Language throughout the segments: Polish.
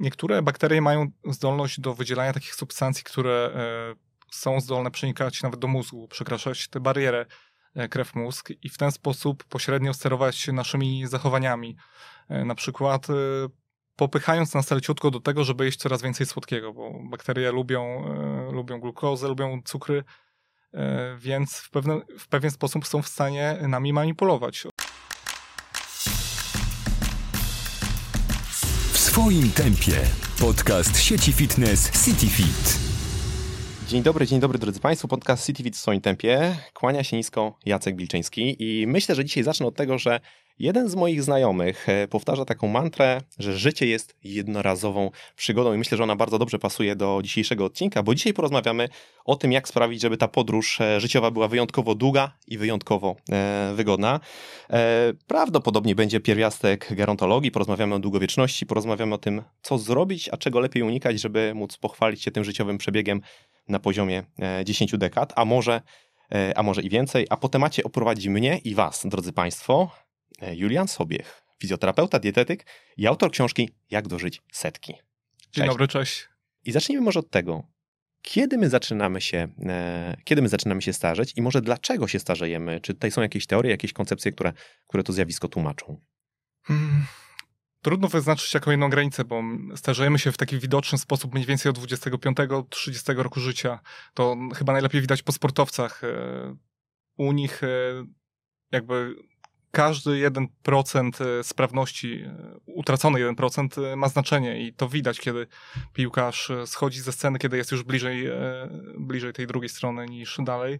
niektóre bakterie mają zdolność do wydzielania takich substancji, które są zdolne przenikać nawet do mózgu, przekraczać tę barierę krew-mózg i w ten sposób pośrednio sterować naszymi zachowaniami. Na przykład popychając nas leciutko do tego, żeby jeść coraz więcej słodkiego, bo bakterie lubią, lubią glukozę, lubią cukry, więc w, pewne, w pewien sposób są w stanie nami manipulować. Swoim tempie. Podcast sieci fitness CityFit. Dzień dobry, dzień dobry drodzy Państwo. Podcast CityFit w swoim tempie. Kłania się nisko Jacek Bilczyński i myślę, że dzisiaj zacznę od tego, że Jeden z moich znajomych e, powtarza taką mantrę, że życie jest jednorazową przygodą i myślę, że ona bardzo dobrze pasuje do dzisiejszego odcinka, bo dzisiaj porozmawiamy o tym, jak sprawić, żeby ta podróż e, życiowa była wyjątkowo długa i wyjątkowo e, wygodna. Prawdopodobnie będzie pierwiastek gerontologii, porozmawiamy o długowieczności, porozmawiamy o tym, co zrobić, a czego lepiej unikać, żeby móc pochwalić się tym życiowym przebiegiem na poziomie 10 e, dekad, a może, e, a może i więcej. A po temacie oprowadzi mnie i Was, drodzy Państwo, E, Julian Sobiech, fizjoterapeuta, dietetyk i autor książki Jak dożyć setki. Cześć. Dzień dobry, cześć. I zacznijmy może od tego, kiedy my zaczynamy się, kiedy my zaczynamy się starzeć i może dlaczego się starzejemy? Czy tutaj są jakieś teorie, jakieś koncepcje, które, które to zjawisko tłumaczą? Hmm. Trudno wyznaczyć jaką jedną granicę, bo starzejemy się w taki widoczny sposób mniej więcej od 25-30 roku życia. To chyba najlepiej widać po sportowcach. E, u nich jakby każdy 1% e, sprawności, e, utracony 1% e, ma znaczenie i to widać, kiedy piłkarz schodzi ze sceny, kiedy jest już bliżej, bliżej tej drugiej strony niż dalej.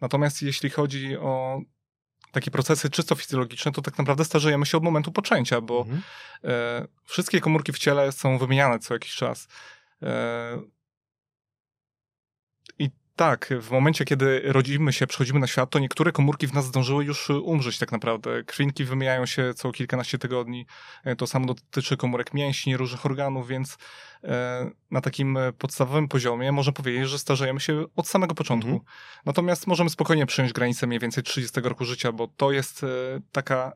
Natomiast jeśli chodzi o takie procesy czysto fizjologiczne, to tak naprawdę starzejemy się od momentu poczęcia, bo mhm. wszystkie komórki w ciele są wymieniane co jakiś czas. Tak, w momencie, kiedy rodzimy się, przychodzimy na świat, to niektóre komórki w nas zdążyły już umrzeć tak naprawdę. Krwinki wymieniają się co kilkanaście tygodni. E, to samo dotyczy komórek mięśni, różnych organów, więc e, na takim podstawowym poziomie można powiedzieć, że starzejemy się od samego początku. Mhm. Natomiast możemy spokojnie przyjąć granicę mniej więcej 30 roku życia, bo to jest e, taka,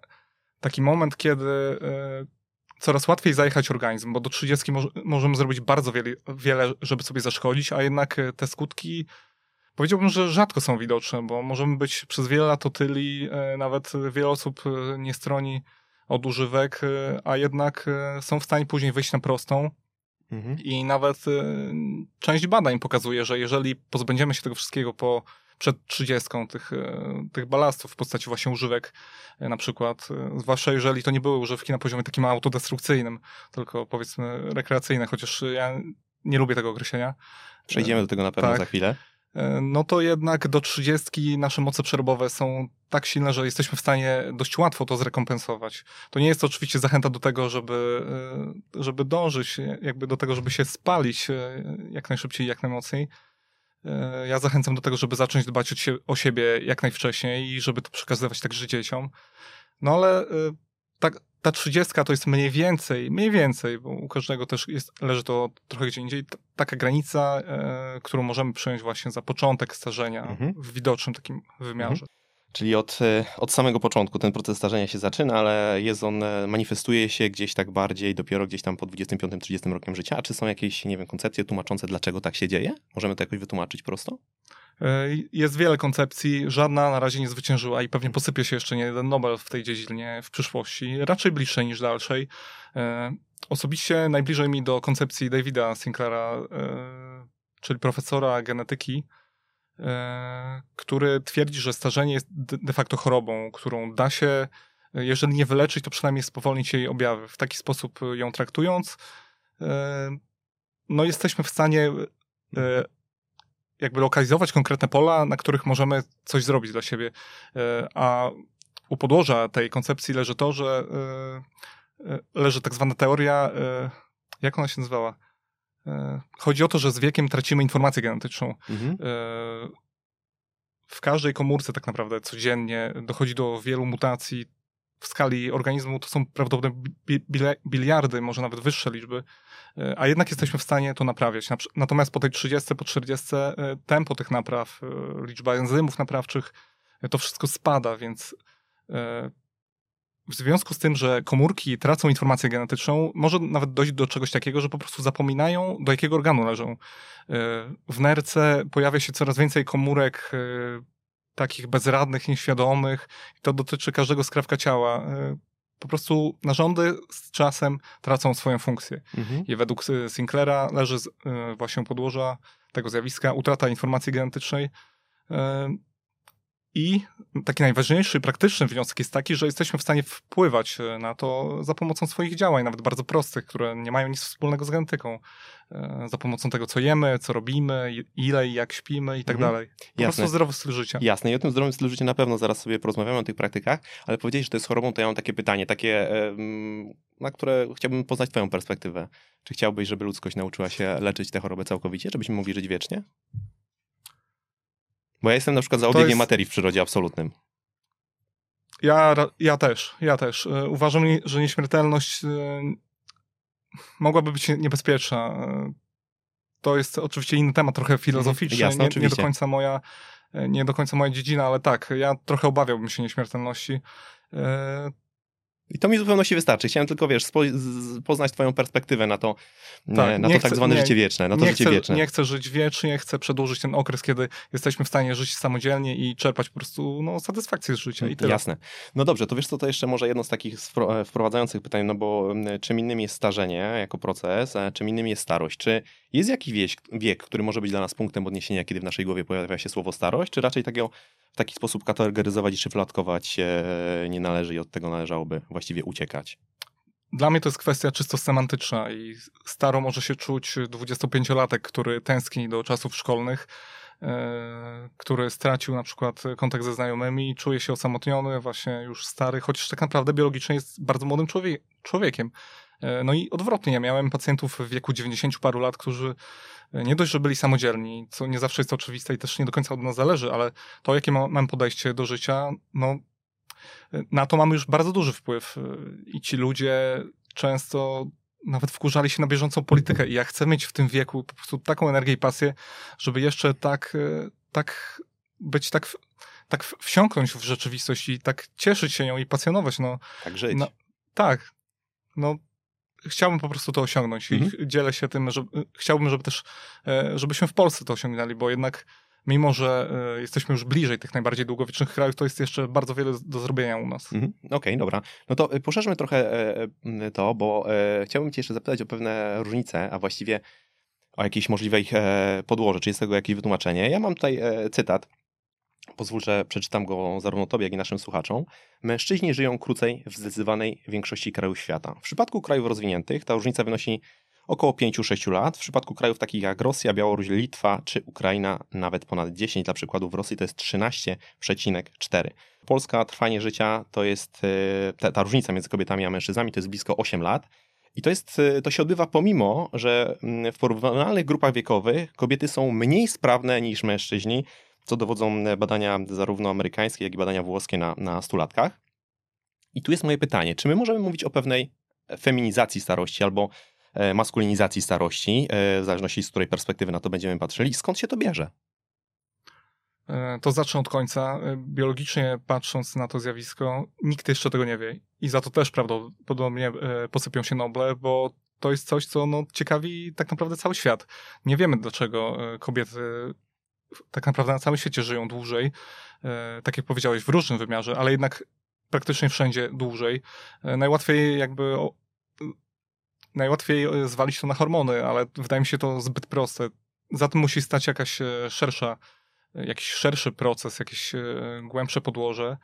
taki moment, kiedy coraz łatwiej zajechać organizm, bo do 30 możemy zrobić bardzo wiele, wiele, żeby sobie zaszkodzić, a jednak te skutki Powiedziałbym, że rzadko są widoczne, bo możemy być przez wiele lat otyli, e, nawet wiele osób e, nie stroni od używek, e, a jednak są w stanie później wyjść na prostą. Mhm. I nawet część badań pokazuje, że jeżeli pozbędziemy się tego wszystkiego po przed trzydziestką tych, tych balastów w postaci właśnie używek na przykład, zwłaszcza jeżeli to nie były używki na poziomie takim autodestrukcyjnym, tylko powiedzmy rekreacyjne, chociaż ja nie lubię tego określenia. Przejdziemy do tego na pewno tak. za chwilę. E, no to jednak do 30 nasze moce przerobowe są tak silne, że jesteśmy w stanie dość łatwo to zrekompensować. To nie jest oczywiście zachęta do tego, żeby, e, żeby dążyć jakby do tego, żeby się spalić e, jak najszybciej, jak najmocniej. Ja zachęcam do tego, żeby zacząć dbać o siebie jak najwcześniej i żeby to przekazywać także dzieciom. No ale tak, ta trzydziestka to jest mniej więcej, mniej więcej, bo u każdego też jest, leży to trochę gdzie indziej, taka granica, e, którą możemy przyjąć właśnie za początek starzenia mhm. w widocznym takim wymiarze. Mhm. Czyli od, e, od samego początku ten proces starzenia się zaczyna, ale jest on, e, manifestuje się gdzieś tak bardziej dopiero gdzieś tam po 25-30 rokiem życia. A czy są jakieś, nie wiem, koncepcje tłumaczące, dlaczego tak się dzieje? Możemy to jakoś wytłumaczyć prosto? E, jest wiele koncepcji, żadna na razie nie zwyciężyła i pewnie posypie się jeszcze nie jeden Nobel w tej dziedzinie w przyszłości, raczej bliższej niż dalszej. E, osobiście najbliżej mi do koncepcji Davida Sinclaira, e, czyli profesora genetyki, który twierdzi, że starzenie jest de facto chorobą, którą da się, jeżeli nie wyleczyć, to przynajmniej spowolnić jej objawy. W taki sposób ją traktując, no jesteśmy w stanie jakby lokalizować konkretne pola, na których możemy coś zrobić dla siebie. E, a u podłoża tej koncepcji leży to, że e, e, leży tak zwana teoria, jak ona się nazywała? Chodzi o to, że z wiekiem tracimy informację genetyczną. Mhm. W każdej komórce tak naprawdę codziennie dochodzi do wielu mutacji. W skali organizmu to są prawdopodobnie biliardy, może nawet wyższe liczby a jednak jesteśmy w stanie to naprawiać. Natomiast po tej 30, po 40 e, tempo tych napraw, e, liczba enzymów naprawczych, e, to wszystko spada, więc w związku z tym, że komórki tracą informację genetyczną, może nawet dojść do czegoś takiego, że po prostu zapominają, do jakiego organu leżą. W nerce pojawia się coraz więcej komórek takich bezradnych, nieświadomych. To dotyczy każdego skrawka ciała po prostu narządy z czasem tracą swoją funkcję. Mhm. I według Sinclaira leży z, właśnie podłoża tego zjawiska utrata informacji genetycznej. I taki najważniejszy, praktyczny wniosek jest taki, że jesteśmy w stanie wpływać e, na to za pomocą swoich działań, nawet bardzo prostych, które nie mają nic wspólnego z genetyką. E, za pomocą tego, co jemy, co robimy, ile i jak śpimy i tak mhm. dalej. Po Jasne. prostu zdrowy styl życia. Jasne, i o tym zdrowym stylu życia na pewno zaraz sobie porozmawiamy o tych praktykach, ale powiedzieć, że to jest chorobą, to ja mam takie pytanie, takie, na które chciałbym poznać twoją perspektywę. Czy chciałbyś, żeby ludzkość nauczyła się leczyć tę chorobę całkowicie, żebyśmy mogli żyć wiecznie? Bo ja jestem na przykład za obiegiem jest... materii w przyrodzie absolutnym. Ja, ja też, ja też. E, uważam, że nieśmiertelność e, mogłaby być niebezpieczna. E, to jest oczywiście inny temat, trochę filozoficzny, Jasne, nie, nie, do końca moja, nie do końca moja dziedzina, ale tak, ja trochę obawiałbym się nieśmiertelności. I to mi w zupełności wystarczy. Chciałem tylko, wiesz, spo, poznać twoją perspektywę na to, tak, na to tak zwane nie, życie wieczne. Na to nie, życie chcę, wieczne. nie chcę żyć wiecznie, chcę przedłużyć ten okres, kiedy jesteśmy w stanie żyć samodzielnie i czerpać po prostu no, satysfakcję z życia i tyle. Jasne. No dobrze, to wiesz co, to jeszcze może jedno z takich e, wprowadzających pytań, no bo czym innym jest starzenie jako proces, a czym innym jest starość. Czy jest jakiś wiek, wiek, który może być dla nas punktem odniesienia, kiedy w naszej głowie pojawia się słowo starość, czy raczej takiego w taki sposób kategoryzować i szyflatkować nie należy i od tego należałoby właściwie uciekać? Dla mnie to jest kwestia czysto semantyczna i staro może się czuć 25-latek, który tęskni do czasów szkolnych, e, który stracił na przykład kontakt ze znajomymi, czuje się osamotniony, właśnie już stary, chociaż tak naprawdę biologicznie jest bardzo młodym człowiek, człowiekiem. E, no i odwrotnie, ja miałem pacjentów w wieku 90 paru lat, którzy nie dość, że byli samodzielni, co nie zawsze jest oczywiste i też nie do końca od nas zależy, ale to, jakie mam podejście do życia, no na to mamy już bardzo duży wpływ i ci ludzie często nawet wkurzali się na bieżącą politykę i ja chcę mieć w tym wieku po prostu taką energię i pasję, żeby jeszcze tak, tak być tak, tak wsiąknąć w rzeczywistość i tak cieszyć się nią i pasjonować. No, tak żyć. No, tak. No, chciałbym po prostu to osiągnąć mhm. i dzielę się tym, że chciałbym, żeby też, żebyśmy w Polsce to osiągnęli, bo jednak mimo, że e, jesteśmy już bliżej tych najbardziej długowiecznych krajów, to jest jeszcze bardzo wiele do zrobienia u nas. Mhm. Okej, okay, dobra. No to e, poszerzmy trochę to, bo chciałbym cię jeszcze zapytać o pewne różnice, a właściwie o jakieś możliwe ich podłoże, czy jest tego jakieś wytłumaczenie. Ja mam tutaj cytat Pozwól, że przeczytam go zarówno Tobie, jak i naszym słuchaczom. Mężczyźni żyją krócej w zdecydowanej większości krajów świata. W przypadku krajów rozwiniętych ta różnica wynosi około 5-6 lat. W przypadku krajów takich jak Rosja, Białoruś, Litwa czy Ukraina nawet ponad 10. Dla przykładu w Rosji to jest 13,4. Polska trwanie życia to jest, e, ta, ta różnica między kobietami a mężczyznami to jest blisko 8 lat. I to, jest, e, to się odbywa pomimo, że mm, w porównywalnych grupach wiekowych kobiety są mniej sprawne niż mężczyźni co dowodzą badania zarówno amerykańskie, jak i badania włoskie na, na stulatkach. I tu jest moje pytanie, czy my możemy mówić o pewnej feminizacji starości albo maskulinizacji starości, e, w zależności z której perspektywy na to będziemy patrzyli, skąd się to bierze? E, to zacznę od końca. Biologicznie patrząc na to zjawisko, nikt jeszcze tego nie wie. I za to też prawdopodobnie posypią się Noble, bo to jest coś, co no, ciekawi tak naprawdę cały świat. Nie wiemy, dlaczego kobiety tak naprawdę na całym świecie żyją dłużej, e, tak jak powiedziałeś, w różnym wymiarze, ale jednak praktycznie wszędzie dłużej. E, najłatwiej jakby najłatwiej e, zwalić to na hormony, ale wydaje mi się to zbyt proste. Za tym musi stać jakaś szersza, jakiś szerszy proces, jakieś głębsze podłoże.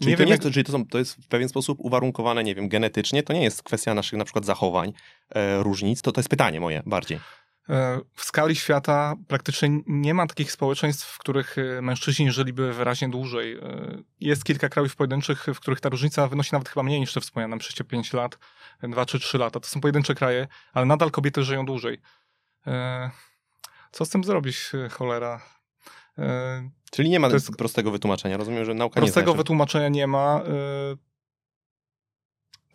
Czyli, nie to, wiem, nie jak... czyli to, są, to jest w pewien sposób uwarunkowane, nie wiem, genetycznie, to nie jest kwestia naszych na przykład zachowań, e, różnic, to, to jest pytanie moje bardziej. E, w skali świata praktycznie nie ma takich społeczeństw, w których e, mężczyźni żyliby wyraźnie dłużej. E, jest kilka krajów pojedynczych, w których ta różnica wynosi nawet chyba mniej niż te wspomniane przez 5 lat, 2 czy 3 lata. To są pojedyncze kraje, ale nadal kobiety żyją dłużej. Co z tym zrobić, cholera? Czyli nie ma prostego wytłumaczenia. Rozumiem, że nauka prostego nie Prostego wytłumaczenia nie ma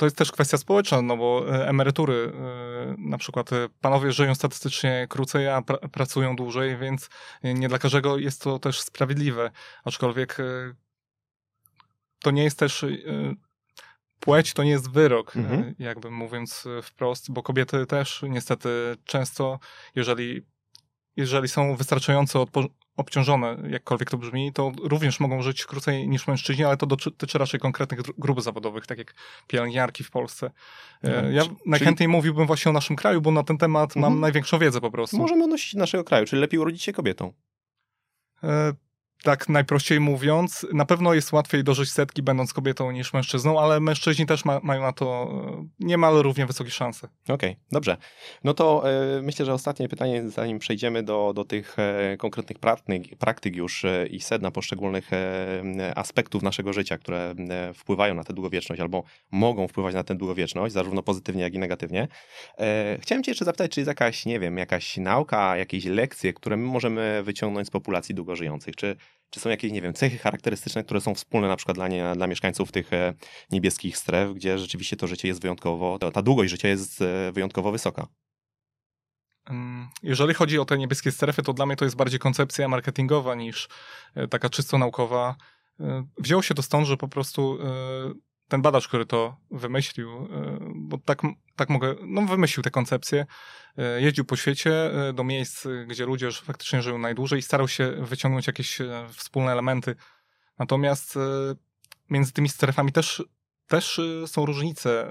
to jest też kwestia społeczna, no bo e, emerytury, e, na przykład e, panowie żyją statystycznie krócej, a pra pracują dłużej, więc nie dla każdego jest to też sprawiedliwe. Aczkolwiek to nie jest też płeć to nie jest wyrok, Mhm. jakby mówiąc wprost, bo kobiety też niestety często, jeżeli, jeżeli są wystarczająco odpo- obciążone, jakkolwiek to brzmi, to również mogą żyć krócej niż mężczyźni, ale to dotyczy raczej konkretnych grup zawodowych, tak jak pielęgniarki w Polsce. E, No, Ja czy- najchętniej mówiłbym właśnie o naszym kraju, bo na ten temat mam Mhm. największą wiedzę po prostu. Możemy odnosić naszego kraju, czyli lepiej urodzić się kobietą. E, tak najprościej mówiąc, na pewno jest łatwiej dożyć setki będąc kobietą niż mężczyzną, ale mężczyźni też ma, mają na to e, niemal równie wysokie szanse. Okej, dobrze. No to e, myślę, że ostatnie pytanie, zanim przejdziemy do, do tych e, konkretnych praktyk, praktyk już e, i sedna poszczególnych aspektów naszego życia, które wpływają na tę długowieczność albo mogą wpływać na tę długowieczność, zarówno pozytywnie, jak i negatywnie. Chciałem cię jeszcze zapytać, czy jest jakaś, nie wiem, jakaś nauka, jakieś lekcje, które my możemy wyciągnąć z populacji długożyjących? Czy, czy są jakieś, nie wiem, cechy charakterystyczne, które są wspólne na przykład dla, nie, dla mieszkańców tych e, niebieskich stref, gdzie rzeczywiście to życie jest wyjątkowo, ta długość życia jest e, wyjątkowo wysoka. Mm, Jeżeli chodzi o te niebieskie strefy, to dla mnie to jest bardziej koncepcja marketingowa niż e, taka czysto naukowa. Wzięło się to stąd, że po prostu ten badacz, który to wymyślił, e, bo tak, tak mogę, no wymyślił tę koncepcję, e, jeździł po świecie e, do miejsc, gdzie ludzie już faktycznie żyją najdłużej i starał się wyciągnąć jakieś wspólne elementy. Natomiast między tymi strefami też, też są różnice.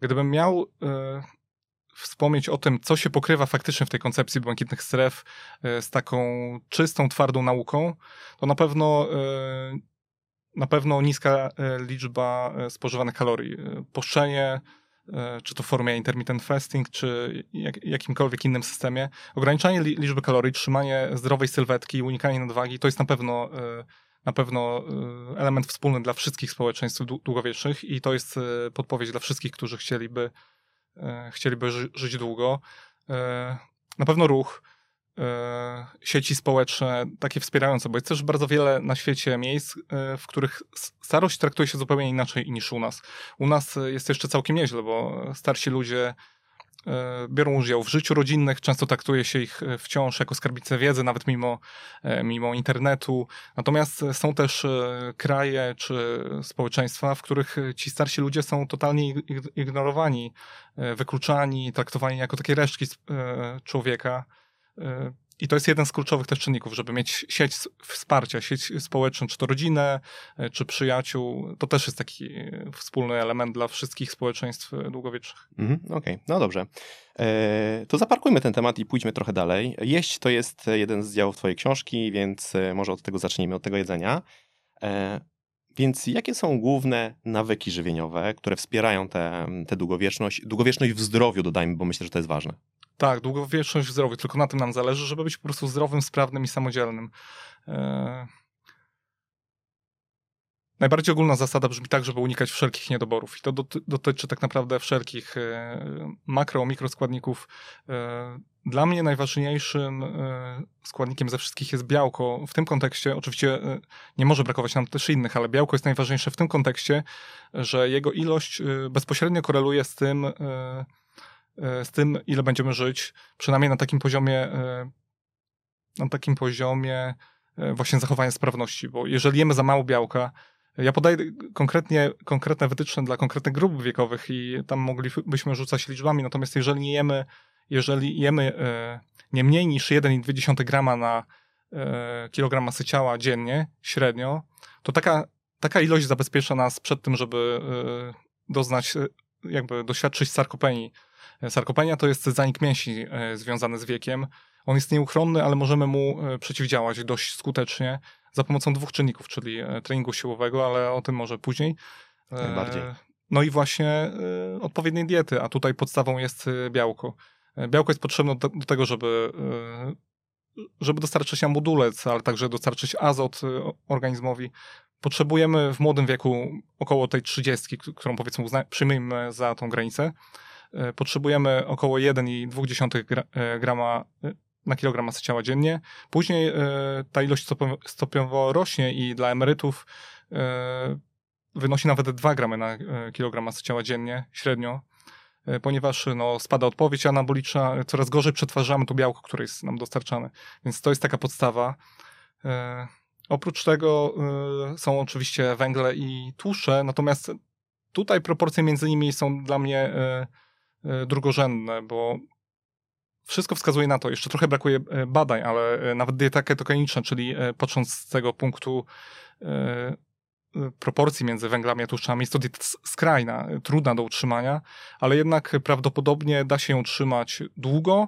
Gdybym miał wspomnieć o tym, co się pokrywa faktycznie w tej koncepcji błękitnych stref z taką czystą, twardą nauką, to na pewno na pewno niska e, liczba e, spożywanych kalorii. E, Poszczenie, czy to w formie intermittent fasting, czy jak, jakimkolwiek innym systemie, ograniczanie li, liczby kalorii, trzymanie zdrowej sylwetki, unikanie nadwagi, to jest na pewno na pewno element wspólny dla wszystkich społeczeństw dłu- długowiecznych i to jest podpowiedź dla wszystkich, którzy chcieliby chcieliby ży- żyć długo. Na pewno ruch, sieci społeczne, takie wspierające, bo jest też bardzo wiele na świecie miejsc, e, w których starość traktuje się zupełnie inaczej niż u nas. U nas e, jest jeszcze całkiem nieźle, bo starsi ludzie e, biorą udział w życiu rodzinnych, często traktuje się ich e, wciąż jako skarbnicę wiedzy, nawet mimo, e, mimo internetu. Natomiast e, są też e, kraje czy społeczeństwa, w których e, ci starsi ludzie są totalnie ig- ig- ignorowani, e, wykluczani, traktowani jako takie resztki e, człowieka. E, I to jest jeden z kluczowych też czynników, żeby mieć sieć wsparcia, sieć społeczną, czy to rodzinę, e, czy przyjaciół. To też jest taki e, wspólny element dla wszystkich społeczeństw długowiecznych. Mhm, Okej, no dobrze. To zaparkujmy ten temat i pójdźmy trochę dalej. Jeść to jest jeden z działów twojej książki, więc może od tego zacznijmy, od tego jedzenia. Więc jakie są główne nawyki żywieniowe, które wspierają tę długowieczność, długowieczność w zdrowiu dodajmy, bo myślę, że to jest ważne. Tak, długowieczność w zdrowiu, tylko na tym nam zależy, żeby być po prostu zdrowym, sprawnym i samodzielnym. E... Najbardziej ogólna zasada brzmi tak, żeby unikać wszelkich niedoborów. I to doty dotyczy tak naprawdę wszelkich e, makro, mikroskładników. E, dla mnie najważniejszym e, składnikiem ze wszystkich jest białko. W tym kontekście, oczywiście nie może brakować nam też innych, ale białko jest najważniejsze w tym kontekście, że jego ilość bezpośrednio koreluje z tym, z tym, ile będziemy żyć, przynajmniej na takim poziomie, e, na takim poziomie e, właśnie zachowania sprawności, bo jeżeli jemy za mało białka, ja podaję konkretnie, konkretne wytyczne dla konkretnych grup wiekowych i tam moglibyśmy rzucać liczbami, natomiast jeżeli nie jemy, jeżeli jemy e, nie mniej niż 1,2 grama na e, kilogram masy ciała dziennie, średnio, to taka, taka ilość zabezpiecza nas przed tym, żeby e, doznać, e, jakby doświadczyć sarkopenii. Sarkopenia to jest zanik mięśni e, związany z wiekiem. On jest nieuchronny, ale możemy mu e, przeciwdziałać dość skutecznie za pomocą dwóch czynników, czyli e, treningu siłowego, ale o tym może później. Najbardziej. No i właśnie odpowiedniej diety, a tutaj podstawą jest białko. Białko jest potrzebne do, do tego, żeby, żeby dostarczyć nam budulec, ale także dostarczyć azot organizmowi. Potrzebujemy w młodym wieku około tej 30, k- którą powiedzmy uzna- przyjmijmy za tą granicę. E, Potrzebujemy około 1,2 gra, e, grama e, na kilogram masy ciała dziennie. Później ta ilość stopniowo, rośnie i dla emerytów wynosi nawet 2 gramy na kilogram masy ciała dziennie średnio, ponieważ no, spada odpowiedź anaboliczna, coraz gorzej przetwarzamy to białko, które jest nam dostarczane. Więc to jest taka podstawa. Oprócz tego są oczywiście węgle i tłuszcze, natomiast tutaj proporcje między nimi są dla mnie drugorzędne, bo wszystko wskazuje na to, jeszcze trochę brakuje y, badań, ale y, nawet dieta ketogeniczna, czyli patrząc z tego punktu proporcji między węglami a tłuszczami, jest to dieta skrajna, trudna do utrzymania, ale jednak prawdopodobnie da się ją utrzymać długo,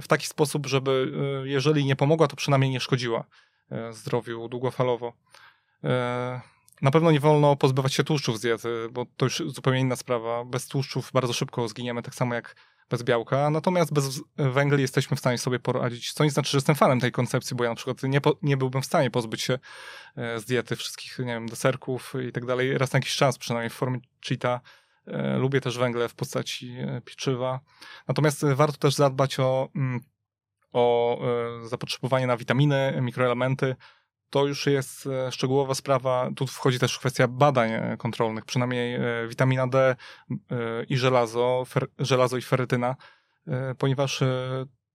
w taki sposób, żeby jeżeli nie pomogła, to przynajmniej nie szkodziła. E, zdrowiu długofalowo. E, na pewno nie wolno pozbywać się tłuszczów z diety, bo to już zupełnie inna sprawa. Bez tłuszczów bardzo szybko zginiemy, tak samo jak bez białka, natomiast bez węgli jesteśmy w stanie sobie poradzić, co nie znaczy, że jestem fanem tej koncepcji, bo ja na przykład nie, po, nie byłbym w stanie pozbyć się e, z diety wszystkich, nie wiem, deserków i tak dalej, raz na jakiś czas, przynajmniej w formie cheata. Lubię też węgle w postaci pieczywa. Natomiast warto też zadbać o mm, o e, zapotrzebowanie na witaminy, mikroelementy, to już jest e, szczegółowa sprawa. Tu wchodzi też kwestia badań e, kontrolnych, przynajmniej witamina D i żelazo, fer, żelazo i ferytyna, ponieważ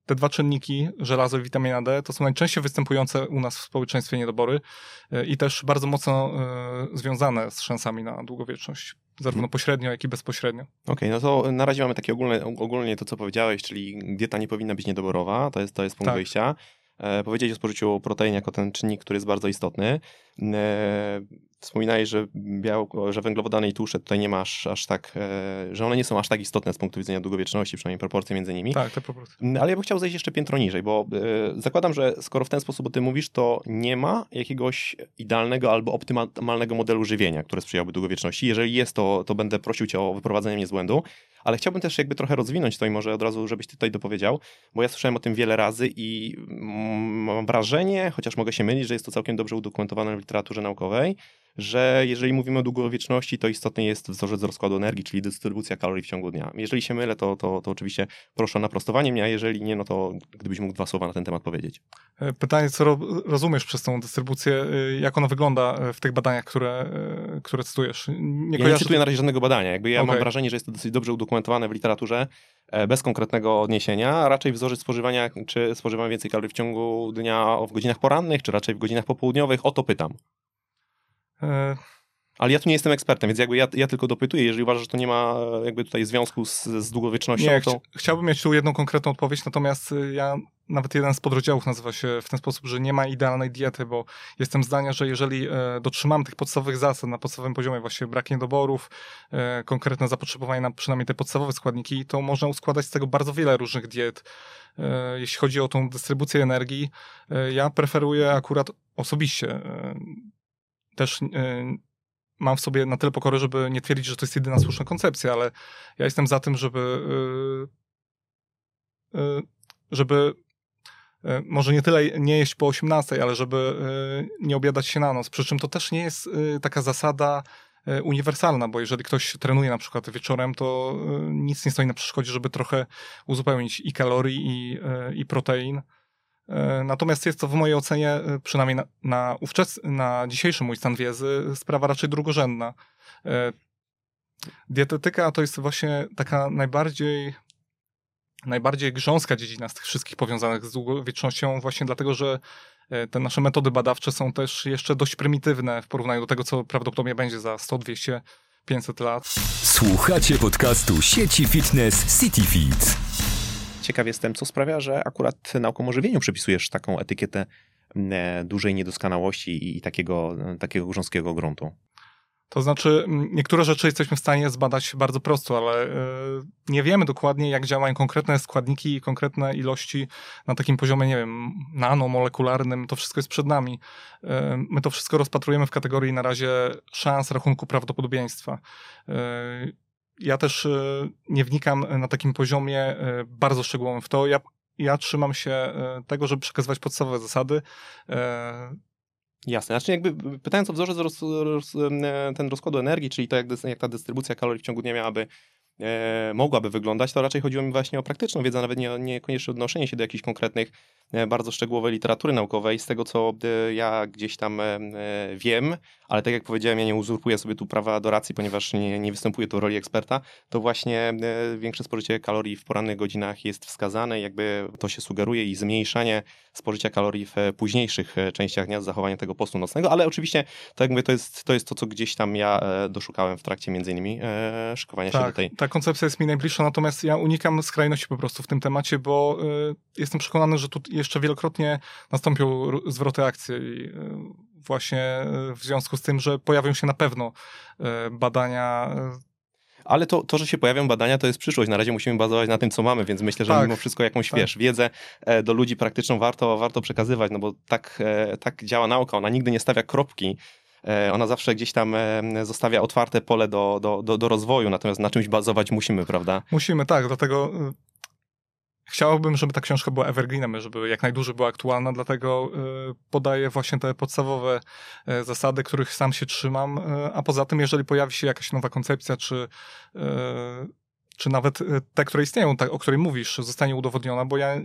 te dwa czynniki, żelazo i witamina D, to są najczęściej występujące u nas w społeczeństwie niedobory i też bardzo mocno związane z szansami na długowieczność zarówno pośrednio, jak i bezpośrednio. Okej, okay, no to na razie mamy takie ogólne, ogólnie to, co powiedziałeś, czyli dieta nie powinna być niedoborowa, to jest, to jest punkt tak. wyjścia. E, powiedzieć o spożyciu protein jako ten czynnik, który jest bardzo istotny. E, wspominałeś, że białko, że węglowodany i tłuszcze tutaj nie masz aż tak, e, że one nie są aż tak istotne z punktu widzenia długowieczności, przynajmniej proporcje między nimi. Tak, te proporcje. Ale ja bym chciał zejść jeszcze piętro niżej, bo zakładam, że skoro w ten sposób o tym mówisz, to nie ma jakiegoś idealnego albo optymalnego modelu żywienia, które sprzyjałby długowieczności. Jeżeli jest, to, to będę prosił cię o wyprowadzenie mnie z błędu. Ale chciałbym też jakby trochę rozwinąć to i może od razu, żebyś ty tutaj dopowiedział, bo ja słyszałem o tym wiele razy i mam wrażenie, chociaż mogę się mylić, że jest to całkiem dobrze udokumentowane w literaturze naukowej, że jeżeli mówimy o długowieczności, to istotny jest wzorzec rozkładu energii, czyli dystrybucja kalorii w ciągu dnia. Jeżeli się mylę, to, to, to oczywiście proszę o naprostowanie mnie, a jeżeli nie, no to gdybyś mógł dwa słowa na ten temat powiedzieć. E, pytanie, co ro rozumiesz przez tą dystrybucję, e, jak ona wygląda e, w tych badaniach, które, które cytujesz? Nie ja nie cytuję na razie żadnego badania. Jakby ja okay. mam wrażenie, że jest to dosyć dobrze udokumentowane w literaturze, bez konkretnego odniesienia, a raczej wzorzec spożywania, czy spożywamy więcej kalorii w ciągu dnia w godzinach porannych, czy raczej w godzinach popołudniowych, o to pytam. E, ale ja tu nie jestem ekspertem, więc jakby ja, ja tylko dopytuję, jeżeli uważasz, że to nie ma jakby tutaj związku z, z długowiecznością, nie, to... chciałbym mieć tu jedną konkretną odpowiedź, natomiast y, ja nawet jeden z podrozdziałów nazywa się w ten sposób, że nie ma idealnej diety, bo jestem zdania, że jeżeli e, dotrzymam tych podstawowych zasad na podstawowym poziomie, właśnie brak niedoborów, e, konkretne zapotrzebowanie na przynajmniej te podstawowe składniki, to można uskładać z tego bardzo wiele różnych diet. Jeśli chodzi o tą dystrybucję energii, ja preferuję akurat osobiście też y, mam w sobie na tyle pokory, żeby nie twierdzić, że to jest jedyna słuszna koncepcja, ale ja jestem za tym, żeby y, y, żeby może nie tyle nie jeść po 18, ale żeby nie obiadać się na noc. Przy czym to też nie jest taka zasada uniwersalna, bo jeżeli ktoś trenuje na przykład wieczorem, to nic nie stoi na przeszkodzie, żeby trochę uzupełnić i kalorii, i, i protein. E, natomiast jest to w mojej ocenie, e, przynajmniej na, na, ówczes, na dzisiejszy mój stan wiedzy, sprawa raczej drugorzędna. E, dietetyka to jest właśnie taka najbardziej najbardziej grząska dziedzina z tych wszystkich powiązanych z długowiecznością, właśnie dlatego, że te nasze metody badawcze są też jeszcze dość prymitywne w porównaniu do tego, co prawdopodobnie będzie za 100, 200, 500 lat. Słuchacie podcastu sieci fitness CityFit ciekaw jestem, co sprawia, że akurat nauką o żywieniu przypisujesz taką etykietę e, dużej niedoskonałości i takiego, takiego grząskiego gruntu. To znaczy, niektóre rzeczy jesteśmy w stanie zbadać bardzo prosto, ale e, nie wiemy dokładnie, jak działają konkretne składniki i konkretne ilości na takim poziomie, nie wiem, nanomolekularnym. To wszystko jest przed nami. E, my to wszystko rozpatrujemy w kategorii na razie szans, rachunku prawdopodobieństwa ja też e, nie wnikam na takim poziomie e, bardzo szczegółowym w to. Ja, ja trzymam się e, tego, żeby przekazywać podstawowe zasady. Jasne, znaczy jakby pytając o wzorzec roz, roz, ten rozkładu energii, czyli to jak, jak ta dystrybucja kalorii w ciągu dnia miałaby e, mogłaby wyglądać, to raczej chodziło mi właśnie o praktyczną wiedzę, nawet nie, niekoniecznie odnoszenie się do jakichś konkretnych, e, bardzo szczegółowej literatury naukowej. Z tego, co e, ja gdzieś tam e, wiem, ale tak jak powiedziałem, ja nie uzurpuję sobie tu prawa adoracji, ponieważ nie, nie występuję tu w roli eksperta, to właśnie większe spożycie kalorii w porannych godzinach jest wskazane, jakby to się sugeruje i zmniejszanie spożycia kalorii w późniejszych częściach dnia z zachowaniem tego postu nocnego, ale oczywiście, tak jak mówię, to jest to, jest to co gdzieś tam ja doszukałem w trakcie między innymi szykowania tak, się do tej... ta koncepcja jest mi najbliższa, natomiast ja unikam skrajności po prostu w tym temacie, bo y, jestem przekonany, że tu jeszcze wielokrotnie nastąpią zwroty akcji i y, właśnie y, w związku z tym, że pojawią się na pewno badania ale to, to, że się pojawią badania, to jest przyszłość. Na razie musimy bazować na tym, co mamy, więc myślę, że tak, mimo wszystko jakąś, tak. wiesz, wiedzę e, do ludzi praktyczną warto, warto przekazywać, no bo tak, e, tak działa nauka. Ona nigdy nie stawia kropki ona zawsze gdzieś tam e, zostawia otwarte pole do, do, do, do rozwoju, natomiast na czymś bazować musimy, prawda? Musimy, tak, dlatego y, chciałbym, żeby ta książka była evergreenem, żeby jak najdłużej była aktualna, dlatego y, podaję właśnie te podstawowe e, zasady, których sam się trzymam, a poza tym, jeżeli pojawi się jakaś nowa koncepcja, czy czy nawet te, które istnieją, o której mówisz, zostanie udowodniona, bo ja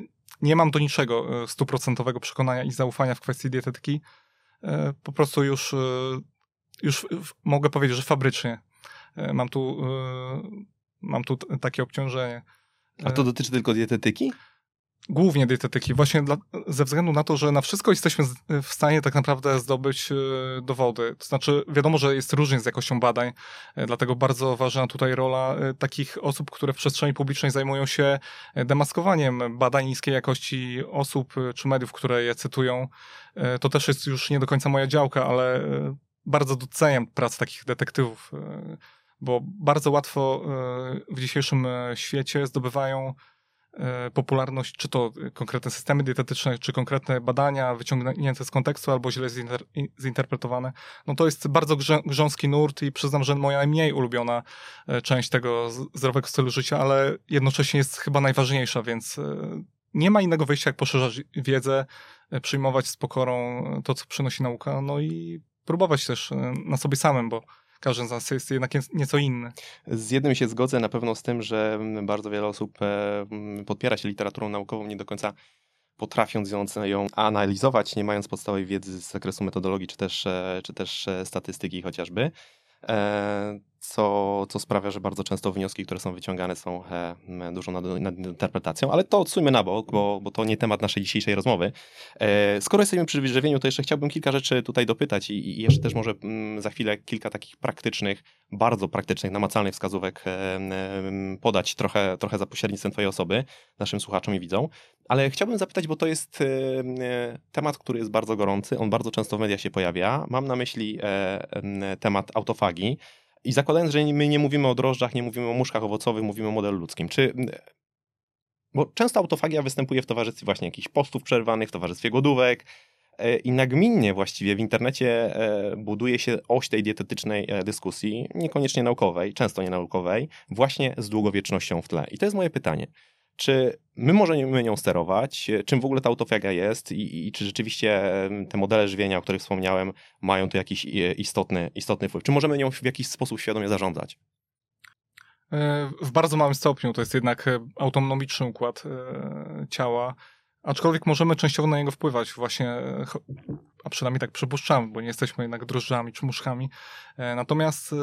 nie mam do niczego stuprocentowego przekonania i zaufania w kwestii dietetyki, E, po prostu już, e, już mogę powiedzieć, że fabrycznie e, mam tu, mam tu takie obciążenie. A to dotyczy tylko dietetyki? Głównie dietetyki, właśnie dla, ze względu na to, że na wszystko jesteśmy w stanie tak naprawdę zdobyć dowody. To znaczy, wiadomo, że jest różnie z jakością badań, dlatego bardzo ważna tutaj rola takich osób, które w przestrzeni publicznej zajmują się demaskowaniem badań niskiej jakości osób czy mediów, które je cytują. E, to też jest już nie do końca moja działka, ale e, bardzo doceniam pracę takich detektywów, e, bo bardzo łatwo w dzisiejszym świecie zdobywają popularność, czy to konkretne systemy dietetyczne, czy konkretne badania wyciągnięte z kontekstu, albo źle zinter zinterpretowane. No to jest bardzo grząski nurt i przyznam, że moja najmniej ulubiona część tego zdrowego stylu życia, ale jednocześnie jest chyba najważniejsza, więc nie ma innego wyjścia, jak poszerzać wiedzę, e, przyjmować z pokorą to, co przynosi nauka, no i próbować też e, na sobie samym, bo każdy z nas jest jednak nieco inny. Z jednym się zgodzę na pewno z tym, że bardzo wiele osób e, podpiera się literaturą naukową, nie do końca potrafiąc ją analizować, nie mając podstawowej wiedzy z zakresu metodologii, czy też, czy też statystyki chociażby co, co sprawia, że bardzo często wnioski, które są wyciągane są e, dużą nadinterpretacją, ale to odsuńmy na bok, bo, bo to nie temat naszej dzisiejszej rozmowy. E, skoro jesteśmy przy wyżywieniu, to jeszcze chciałbym kilka rzeczy tutaj dopytać i, i jeszcze też może m, za chwilę kilka takich praktycznych, bardzo praktycznych, namacalnych wskazówek e, podać trochę, trochę za pośrednictwem twojej osoby, naszym słuchaczom i widzom. Ale chciałbym zapytać, bo to jest e, temat, który jest bardzo gorący, on bardzo często w mediach się pojawia. Mam na myśli e, temat autofagii. I zakładając, że my nie mówimy o drożdżach, nie mówimy o muszkach owocowych, mówimy o modelu ludzkim. Czy bo często autofagia występuje w towarzystwie właśnie jakichś postów przerwanych, w towarzystwie głodówek e, i nagminnie właściwie w internecie e, buduje się oś tej dietetycznej e, dyskusji, niekoniecznie naukowej, często nienaukowej, właśnie z długowiecznością w tle. I to jest moje pytanie. Czy my możemy nią sterować? Czym w ogóle ta autofagia jest i, i, czy rzeczywiście te modele żywienia, o których wspomniałem, mają tu jakiś istotny, istotny wpływ? Czy możemy nią w jakiś sposób świadomie zarządzać? E, w bardzo małym stopniu to jest jednak e, autonomiczny układ e, ciała, aczkolwiek możemy częściowo na niego wpływać właśnie, a przynajmniej tak przypuszczamy, bo nie jesteśmy jednak drożdżami czy muszkami. Natomiast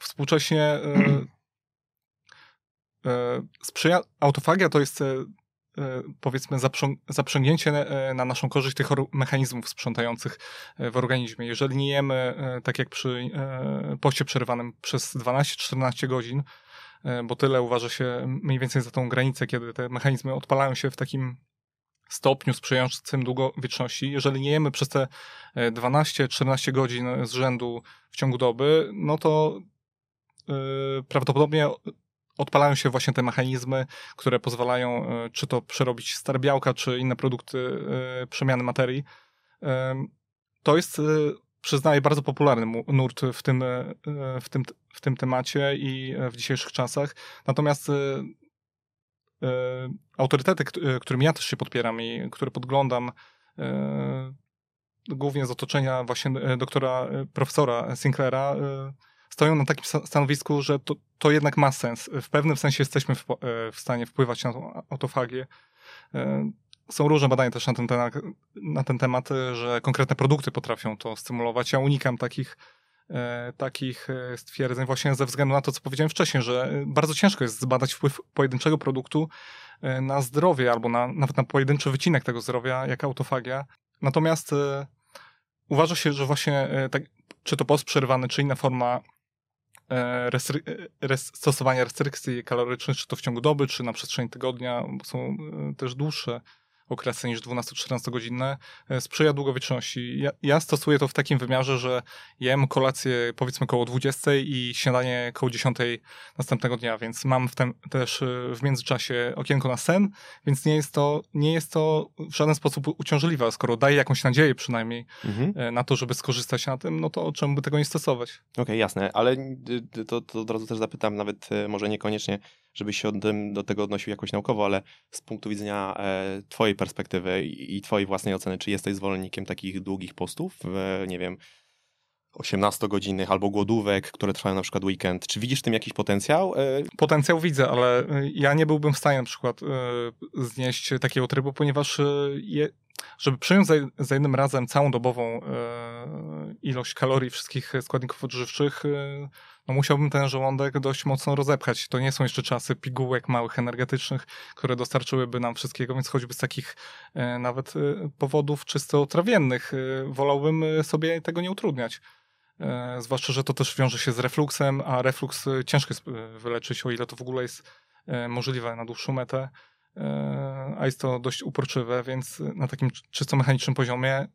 współcześnie E, sprzyja, autofagia to jest e, e, powiedzmy zaprzęgnięcie na naszą korzyść tych mechanizmów sprzątających w organizmie. Jeżeli nie jemy tak jak przy poście przerwanym przez 12-14 godzin, bo tyle uważa się mniej więcej za tą granicę, kiedy te mechanizmy odpalają się w takim stopniu sprzyjającym długowieczności. Jeżeli nie jemy przez te 12-14 godzin z rzędu w ciągu doby, no to prawdopodobnie odpalają się właśnie te mechanizmy, które pozwalają e, czy to przerobić stare białka, czy inne produkty e, przemiany materii. To jest, e, przyznaję, bardzo popularny nurt w tym, w tym, w tym temacie i w dzisiejszych czasach. Natomiast autorytety, którymi ja też się podpieram i które podglądam, głównie z otoczenia właśnie doktora, profesora Sinclaira, stoją na takim stanowisku, że to, to jednak ma sens. W pewnym sensie jesteśmy w, w stanie wpływać na tą autofagię. Są różne badania też na ten, na ten temat, że konkretne produkty potrafią to stymulować. Ja unikam takich E, takich e, stwierdzeń właśnie ze względu na to, co powiedziałem wcześniej, że e, bardzo ciężko jest zbadać wpływ pojedynczego produktu na zdrowie albo na, nawet na pojedynczy wycinek tego zdrowia, jak autofagia. Natomiast uważa się, że właśnie tak, czy to post czy inna forma restry- res- stosowania restrykcji kalorycznych, czy to w ciągu doby, czy na przestrzeni tygodnia, bo są też dłuższe okresy niż 12-14 godzinne, e, sprzyja długowieczności. Ja, ja, stosuję to w takim wymiarze, że jem kolację powiedzmy koło 20 i śniadanie koło 10 następnego dnia, więc mam w tem, też e, w międzyczasie okienko na sen, więc nie jest to, nie jest to w żaden sposób uciążliwe, skoro daje jakąś nadzieję przynajmniej mhm. E, na to, żeby skorzystać na tym, no to czemu by tego nie stosować? Okej, okay, jasne, ale to, to od razu też zapytam, nawet może niekoniecznie żebyś się do tego odnosił jakoś naukowo, ale z punktu widzenia e, twojej perspektywy i, i twojej własnej oceny, czy jesteś zwolennikiem takich długich postów, e, nie wiem, 18-godzinnych albo głodówek, które trwają na przykład weekend. Czy widzisz w tym jakiś potencjał? E, potencjał widzę, ale ja nie byłbym w stanie na przykład znieść takiego trybu, ponieważ je, żeby przyjąć za, za, jednym razem całą dobową ilość kalorii wszystkich składników odżywczych, no musiałbym ten żołądek dość mocno rozepchać. To nie są jeszcze czasy pigułek małych energetycznych, które dostarczyłyby nam wszystkiego, więc choćby z takich e, nawet e, powodów czysto trawiennych e, wolałbym sobie tego nie utrudniać. Zwłaszcza, że to też wiąże się z refluksem, a refluks ciężko jest wyleczyć, o ile to w ogóle jest możliwe na dłuższą metę a jest to dość uporczywe, więc na takim czysto mechanicznym poziomie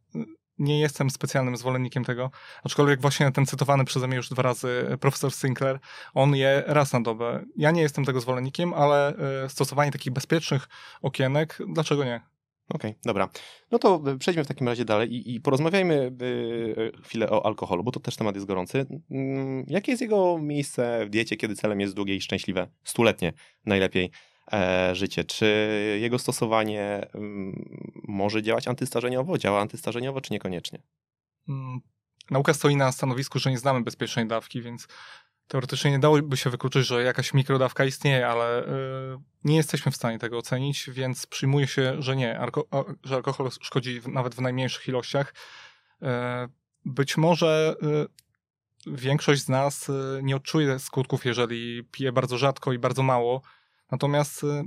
nie jestem specjalnym zwolennikiem tego, aczkolwiek właśnie ten cytowany przeze mnie już dwa razy profesor Sinclair, on je raz na dobę. Ja nie jestem tego zwolennikiem, ale e, stosowanie takich bezpiecznych okienek, dlaczego nie? Okej, okay, dobra. No to e, przejdźmy w takim razie dalej i, i porozmawiajmy e, chwilę o alkoholu, bo to też temat jest gorący. Mm, jakie jest jego miejsce w diecie, kiedy celem jest długie i szczęśliwe, stuletnie najlepiej? E, życie. Czy jego stosowanie mm, może działać antystarzeniowo? Działa antystarzeniowo, czy niekoniecznie? Hmm. Nauka stoi na stanowisku, że nie znamy bezpiecznej dawki, więc teoretycznie nie dałoby się wykluczyć, że jakaś mikrodawka istnieje, ale y, nie jesteśmy w stanie tego ocenić, więc przyjmuje się, że nie, że alkohol szkodzi nawet w najmniejszych ilościach. Y, być może y, większość z nas nie odczuje skutków, jeżeli pije bardzo rzadko i bardzo mało, Natomiast y,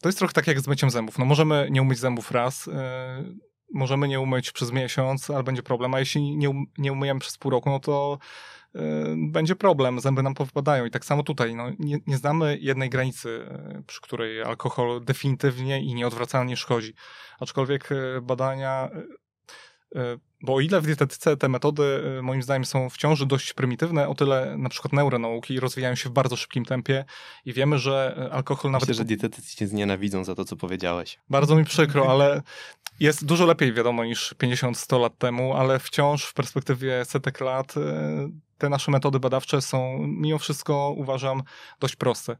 to jest trochę tak jak z myciem zębów. No możemy nie umyć zębów raz, yy, możemy nie umyć przez miesiąc, ale będzie problem, a jeśli nie, um, nie umyjemy przez pół roku, no to yy, będzie problem, zęby nam powpadają i tak samo tutaj, no, nie, nie znamy jednej granicy, przy której alkohol definitywnie i nieodwracalnie szkodzi. Aczkolwiek badania bo o ile w dietetyce te metody e, moim zdaniem są wciąż dość prymitywne, o tyle na przykład neuronauki rozwijają się w bardzo szybkim tempie i wiemy, że e, alkohol nawet... Myślę, że dietetycy cię znienawidzą za to, co powiedziałeś. Bardzo mi przykro, ale jest dużo lepiej wiadomo niż 50-100 lat temu, ale wciąż w perspektywie setek lat te nasze metody badawcze są mimo wszystko uważam dość proste.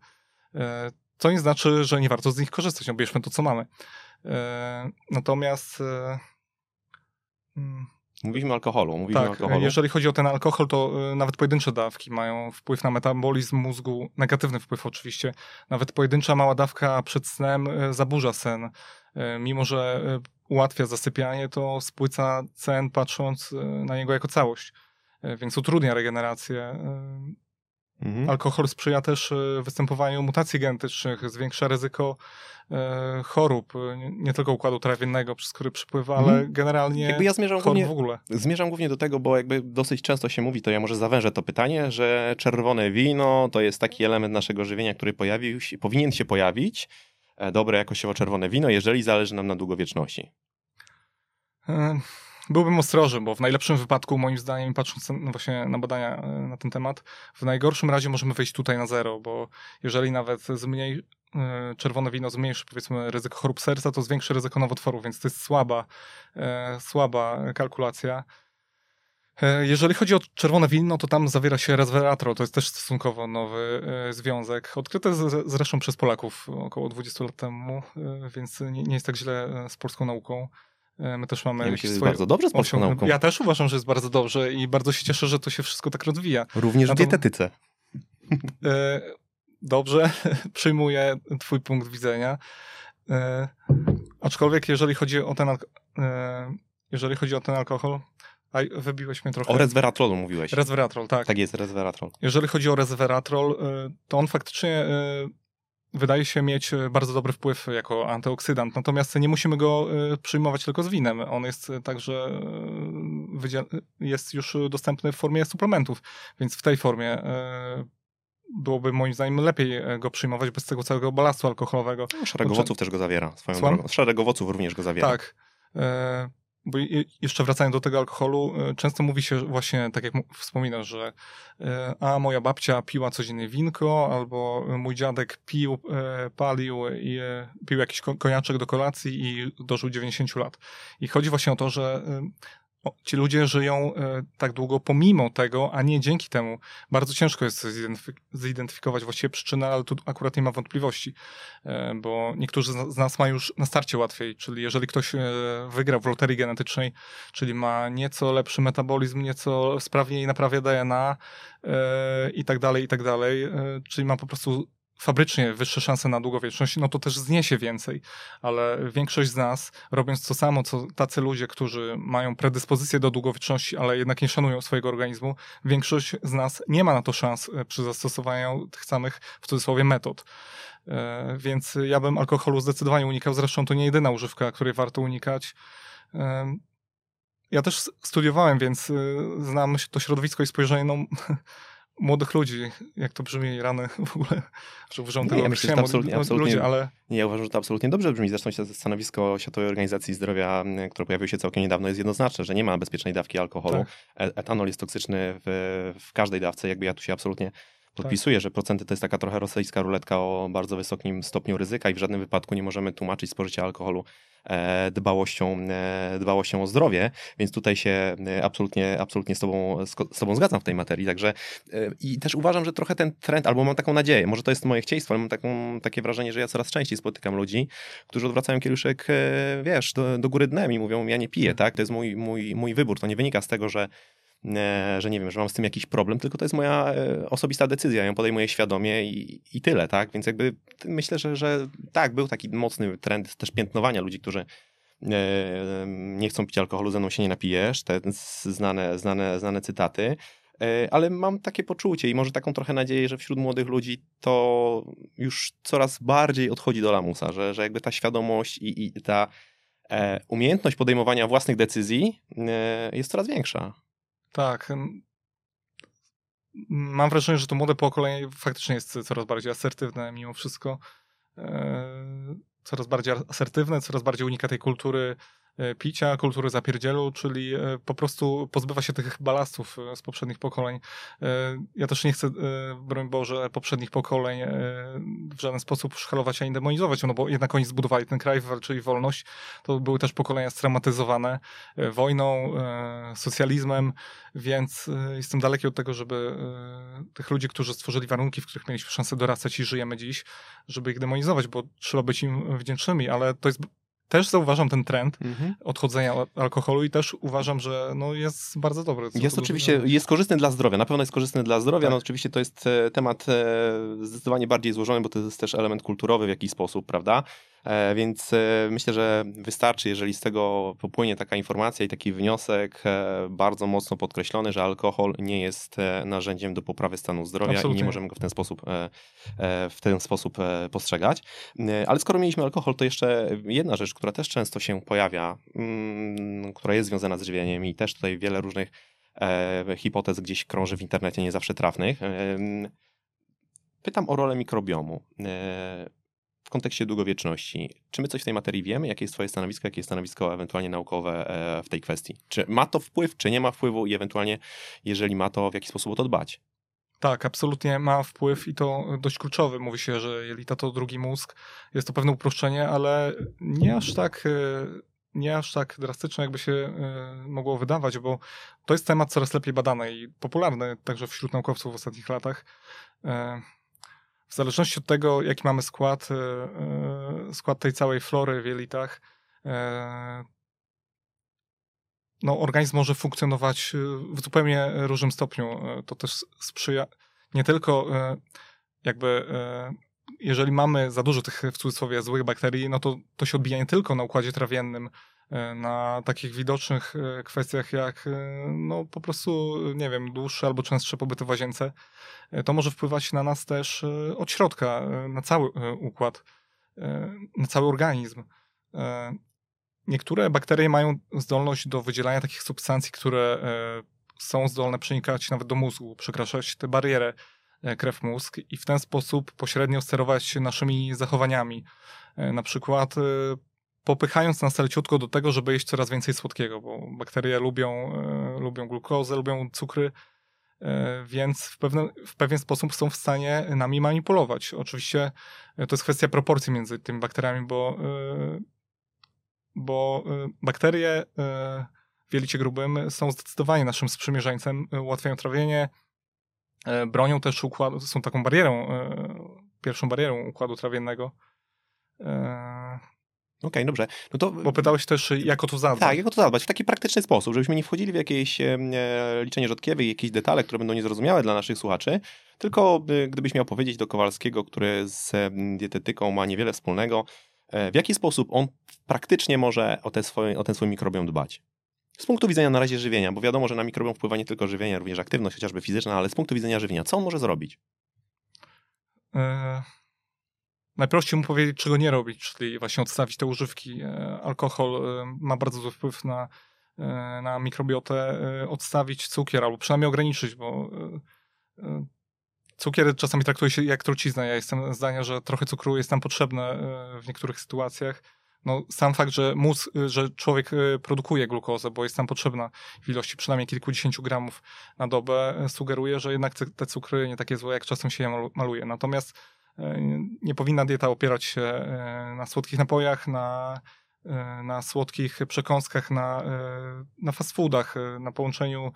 Co nie znaczy, że nie warto z nich korzystać, no bierzmy to, co mamy. Natomiast. Mówiliśmy o alkoholu. Mówiliśmy tak, o alkoholu. jeżeli chodzi o ten alkohol, to y, nawet pojedyncze dawki mają wpływ na metabolizm mózgu, negatywny wpływ oczywiście. Nawet pojedyncza mała dawka przed snem y, zaburza sen. Y, mimo, że ułatwia zasypianie, to spłyca sen patrząc na niego jako całość. Więc utrudnia regenerację. Mhm. Alkohol sprzyja też występowaniu mutacji genetycznych, zwiększa ryzyko E, chorób, nie, nie, tylko układu trawiennego, przez który przypływa, ale mhm. generalnie jakby ja zmierzam głównie, w ogóle. Zmierzam głównie do tego, bo jakby dosyć często się mówi, to ja może zawężę to pytanie, że czerwone wino to jest taki element naszego żywienia, który pojawił się, powinien się pojawić, e, dobre jakościowo czerwone wino, jeżeli zależy nam na długowieczności. E, byłbym ostrożny, bo w najlepszym wypadku, moim zdaniem, patrząc no właśnie na badania na ten temat, w najgorszym razie możemy wyjść tutaj na zero, bo jeżeli nawet zmniej, E, czerwone wino zmniejszy powiedzmy ryzyko chorób serca, to zwiększy ryzyko nowotworów, więc to jest słaba, e, słaba kalkulacja. E, jeżeli chodzi o czerwone wino, to tam zawiera się resveratrol, to jest też stosunkowo nowy związek, odkryty zresztą przez Polaków około 20 lat temu, więc nie jest tak źle z polską nauką. My też mamy ja myślę, że jest bardzo dobrze z polską nauką. Ja też uważam, że jest bardzo dobrze i bardzo się cieszę, że to się wszystko tak rozwija. Również w dietetyce. Dobrze, przyjmuję twój punkt widzenia. Aczkolwiek jeżeli chodzi o ten, jeżeli chodzi o ten alkohol, a wybiłeś mnie trochę. O resveratrolu mówiłeś. Resveratrol, tak. Tak jest, resveratrol. Jeżeli chodzi o resveratrol, to on faktycznie wydaje się mieć y, bardzo dobry wpływ jako antyoksydant, natomiast nie musimy go przyjmować tylko z winem. On jest także jest już dostępny w formie suplementów, więc w tej formie byłoby moim zdaniem lepiej go przyjmować bez tego całego balastu alkoholowego. No, szereg owoców też go zawiera. Swoją drogą. Szereg owoców również go zawiera. Tak bo jeszcze wracając do tego alkoholu, e, często mówi się właśnie, tak jak wspominasz, że e, a moja babcia piła codziennie winko, albo mój dziadek pił, e, palił i pił jakiś koniaczek do kolacji i dożył 90 lat. I chodzi właśnie o to, że ci ludzie żyją e, tak długo pomimo tego, a nie dzięki temu. Bardzo ciężko jest zidentyfikować właściwie przyczynę, ale tu akurat nie ma wątpliwości, e, bo niektórzy z nas mają już na starcie łatwiej, czyli jeżeli ktoś e, wygrał w loterii genetycznej, czyli ma nieco lepszy metabolizm, nieco sprawniej naprawia DNA i tak dalej, i tak dalej, czyli ma po prostu fabrycznie wyższe szanse na długowieczność, no to też zniesie więcej. Ale większość z nas, robiąc to samo, co tacy ludzie, którzy mają predyspozycję do długowieczności, ale jednak nie szanują swojego organizmu, większość z nas nie ma na to szans e, przy zastosowaniu tych samych, w cudzysłowie, metod. E, więc ja bym alkoholu zdecydowanie unikał. Zresztą to nie jedyna używka, której warto unikać. E, ja też studiowałem, więc znam to środowisko i spojrzenie, no młodych ludzi, jak to brzmi, rany w ogóle, że nie, tego ja myślę, absolutnie, absolutnie, ludzie, ale... Nie, ja uważam, że to absolutnie dobrze brzmi. Zresztą stanowisko Światowej Organizacji Zdrowia, które pojawiło się całkiem niedawno, jest jednoznaczne, że nie ma bezpiecznej dawki alkoholu. Tak. E, etanol jest toksyczny w, w każdej dawce, jakby ja tu się absolutnie podpisuję, tak. że procenty to jest taka trochę rosyjska ruletka o bardzo wysokim stopniu ryzyka i w żadnym wypadku nie możemy tłumaczyć spożycia alkoholu e, dbałością, e, dbałością o zdrowie, więc tutaj się e, absolutnie, absolutnie z, tobą, z tobą zgadzam w tej materii. Także i też uważam, że trochę ten trend, albo mam taką nadzieję, może to jest moje chcieństwo, ale mam taką, takie wrażenie, że ja coraz częściej spotykam ludzi, którzy odwracają kieliszek, wiesz, do, do góry dnem i mówią, ja nie piję, tak? To jest mój, mój, mój wybór. To nie wynika z tego, że że nie wiem, że mam z tym jakiś problem, tylko to jest moja e, osobista decyzja, ją podejmuję świadomie i, i tyle, tak? Więc jakby myślę, że, że tak, był taki mocny trend też piętnowania ludzi, którzy e, nie chcą pić alkoholu, ze mną się nie napijesz, te znane, znane, znane cytaty, ale mam takie poczucie i może taką trochę nadzieję, że wśród młodych ludzi to już coraz bardziej odchodzi do lamusa, że, że jakby ta świadomość i, i ta umiejętność podejmowania własnych decyzji jest coraz większa. Tak. Mam wrażenie, że to młode pokolenie faktycznie jest coraz bardziej asertywne mimo wszystko. E, coraz bardziej asertywne, coraz bardziej unika tej kultury picia, kultury zapierdzielu, czyli e, po prostu pozbywa się tych balastów e, z poprzednich pokoleń. Ja też nie chcę, broń Boże, poprzednich pokoleń w żaden sposób szkalować ani demonizować, no bo jednak oni zbudowali ten kraj, wywalczyli wolność. To były też pokolenia straumatyzowane wojną, socjalizmem, więc jestem daleki od tego, żeby tych ludzi, którzy stworzyli warunki, w których mieliśmy szansę dorastać i żyjemy dziś, żeby ich demonizować, bo trzeba być im wdzięcznymi, ale to jest też zauważam ten trend mhm. odchodzenia od alkoholu i też uważam, że no, jest bardzo dobry. Jest oczywiście, jest korzystny dla zdrowia, na pewno jest korzystny dla zdrowia, tak. no oczywiście to jest e, temat e, zdecydowanie bardziej złożony, bo to jest też element kulturowy w jakiś sposób, prawda? E, więc myślę, że wystarczy, jeżeli z tego popłynie taka informacja i taki wniosek bardzo mocno podkreślony, że alkohol nie jest narzędziem do poprawy stanu zdrowia Absolutnie. i nie możemy go w ten sposób, w ten sposób postrzegać. Ale skoro mieliśmy alkohol, to jeszcze jedna rzecz, która też często się pojawia, mm, która jest związana z żywieniem i też tutaj wiele różnych hipotez gdzieś krąży w internecie, nie zawsze trafnych. Pytam o rolę mikrobiomu w kontekście długowieczności. Czy my coś w tej materii wiemy? Jakie jest Twoje stanowisko, jakie jest stanowisko ewentualnie naukowe e, w tej kwestii? Czy ma to wpływ, czy nie ma wpływu i ewentualnie, jeżeli ma to, w jaki sposób o to dbać? Tak, absolutnie ma wpływ i to dość kluczowy. Mówi się, że jelita to drugi mózg. Jest to pewne uproszczenie, ale nie aż tak e, nie aż tak drastyczne, jakby się e, mogło wydawać, bo to jest temat coraz lepiej badany i popularny także wśród naukowców w ostatnich latach w zależności od tego, jaki mamy skład, e, e, skład tej całej flory w jelitach, e, no, organizm może funkcjonować w zupełnie różnym stopniu. To też sprzyja nie tylko jakby jeżeli mamy za dużo tych w cudzysłowie złych bakterii, no to to się odbija nie tylko na układzie trawiennym, na takich widocznych kwestiach jak no po prostu, nie wiem, dłuższe albo częstsze pobyty w łazience, to może wpływać na nas też od środka, na cały układ, na cały organizm. Niektóre bakterie mają zdolność do wydzielania takich substancji, które e, są zdolne przenikać nawet do mózgu, przekraczać tę barierę e, krew-mózg i w ten sposób pośrednio sterować naszymi zachowaniami. E, na przykład popychając nas leciutko do tego, żeby jeść coraz więcej słodkiego, bo bakterie lubią, lubią glukozę, lubią cukry, więc w, pewne, w pewien sposób są w stanie nami manipulować. Oczywiście to jest kwestia proporcji między tymi bakteriami, bo bo y, bakterie y, w jelicie grubym są zdecydowanie naszym sprzymierzeńcem, y, ułatwiają trawienie, bronią też układu, są taką barierą, pierwszą barierą układu trawiennego. Okej, okay, dobrze. No to... Bo pytałeś też, jak o to zadbać. Tak, jak o to zadbać w taki praktyczny sposób, żebyśmy nie wchodzili w jakieś e, liczenie rzodkiewe i jakieś detale, które będą niezrozumiałe dla naszych słuchaczy, tylko gdybyś miał powiedzieć do Kowalskiego, który z dietetyką ma niewiele wspólnego, w jaki sposób on praktycznie może o, te swoje, o ten swój mikrobiom dbać? Z punktu widzenia na razie żywienia, bo wiadomo, że na mikrobiom wpływa nie tylko żywienie, również aktywność, chociażby fizyczna, ale z punktu widzenia żywienia, co on może zrobić? E, najprościej mu powiedzieć, czego nie robić, czyli właśnie odstawić te używki. E, alkohol e, ma bardzo duży wpływ na, e, na mikrobiotę, e, odstawić cukier albo przynajmniej ograniczyć, bo Cukier czasami traktuje się jak trucizna. Ja jestem zdania, że trochę cukru jest nam potrzebne e, w niektórych sytuacjach. No, sam fakt, że mózg, e, że człowiek e, produkuje glukozę, bo jest nam potrzebna w ilości przynajmniej kilkudziesięciu gramów na dobę, sugeruje, że jednak te, cukry nie takie złe, jak czasem się je maluje. Natomiast nie powinna dieta opierać się na słodkich napojach, na na słodkich przekąskach, na, e, na fast foodach, e, na połączeniu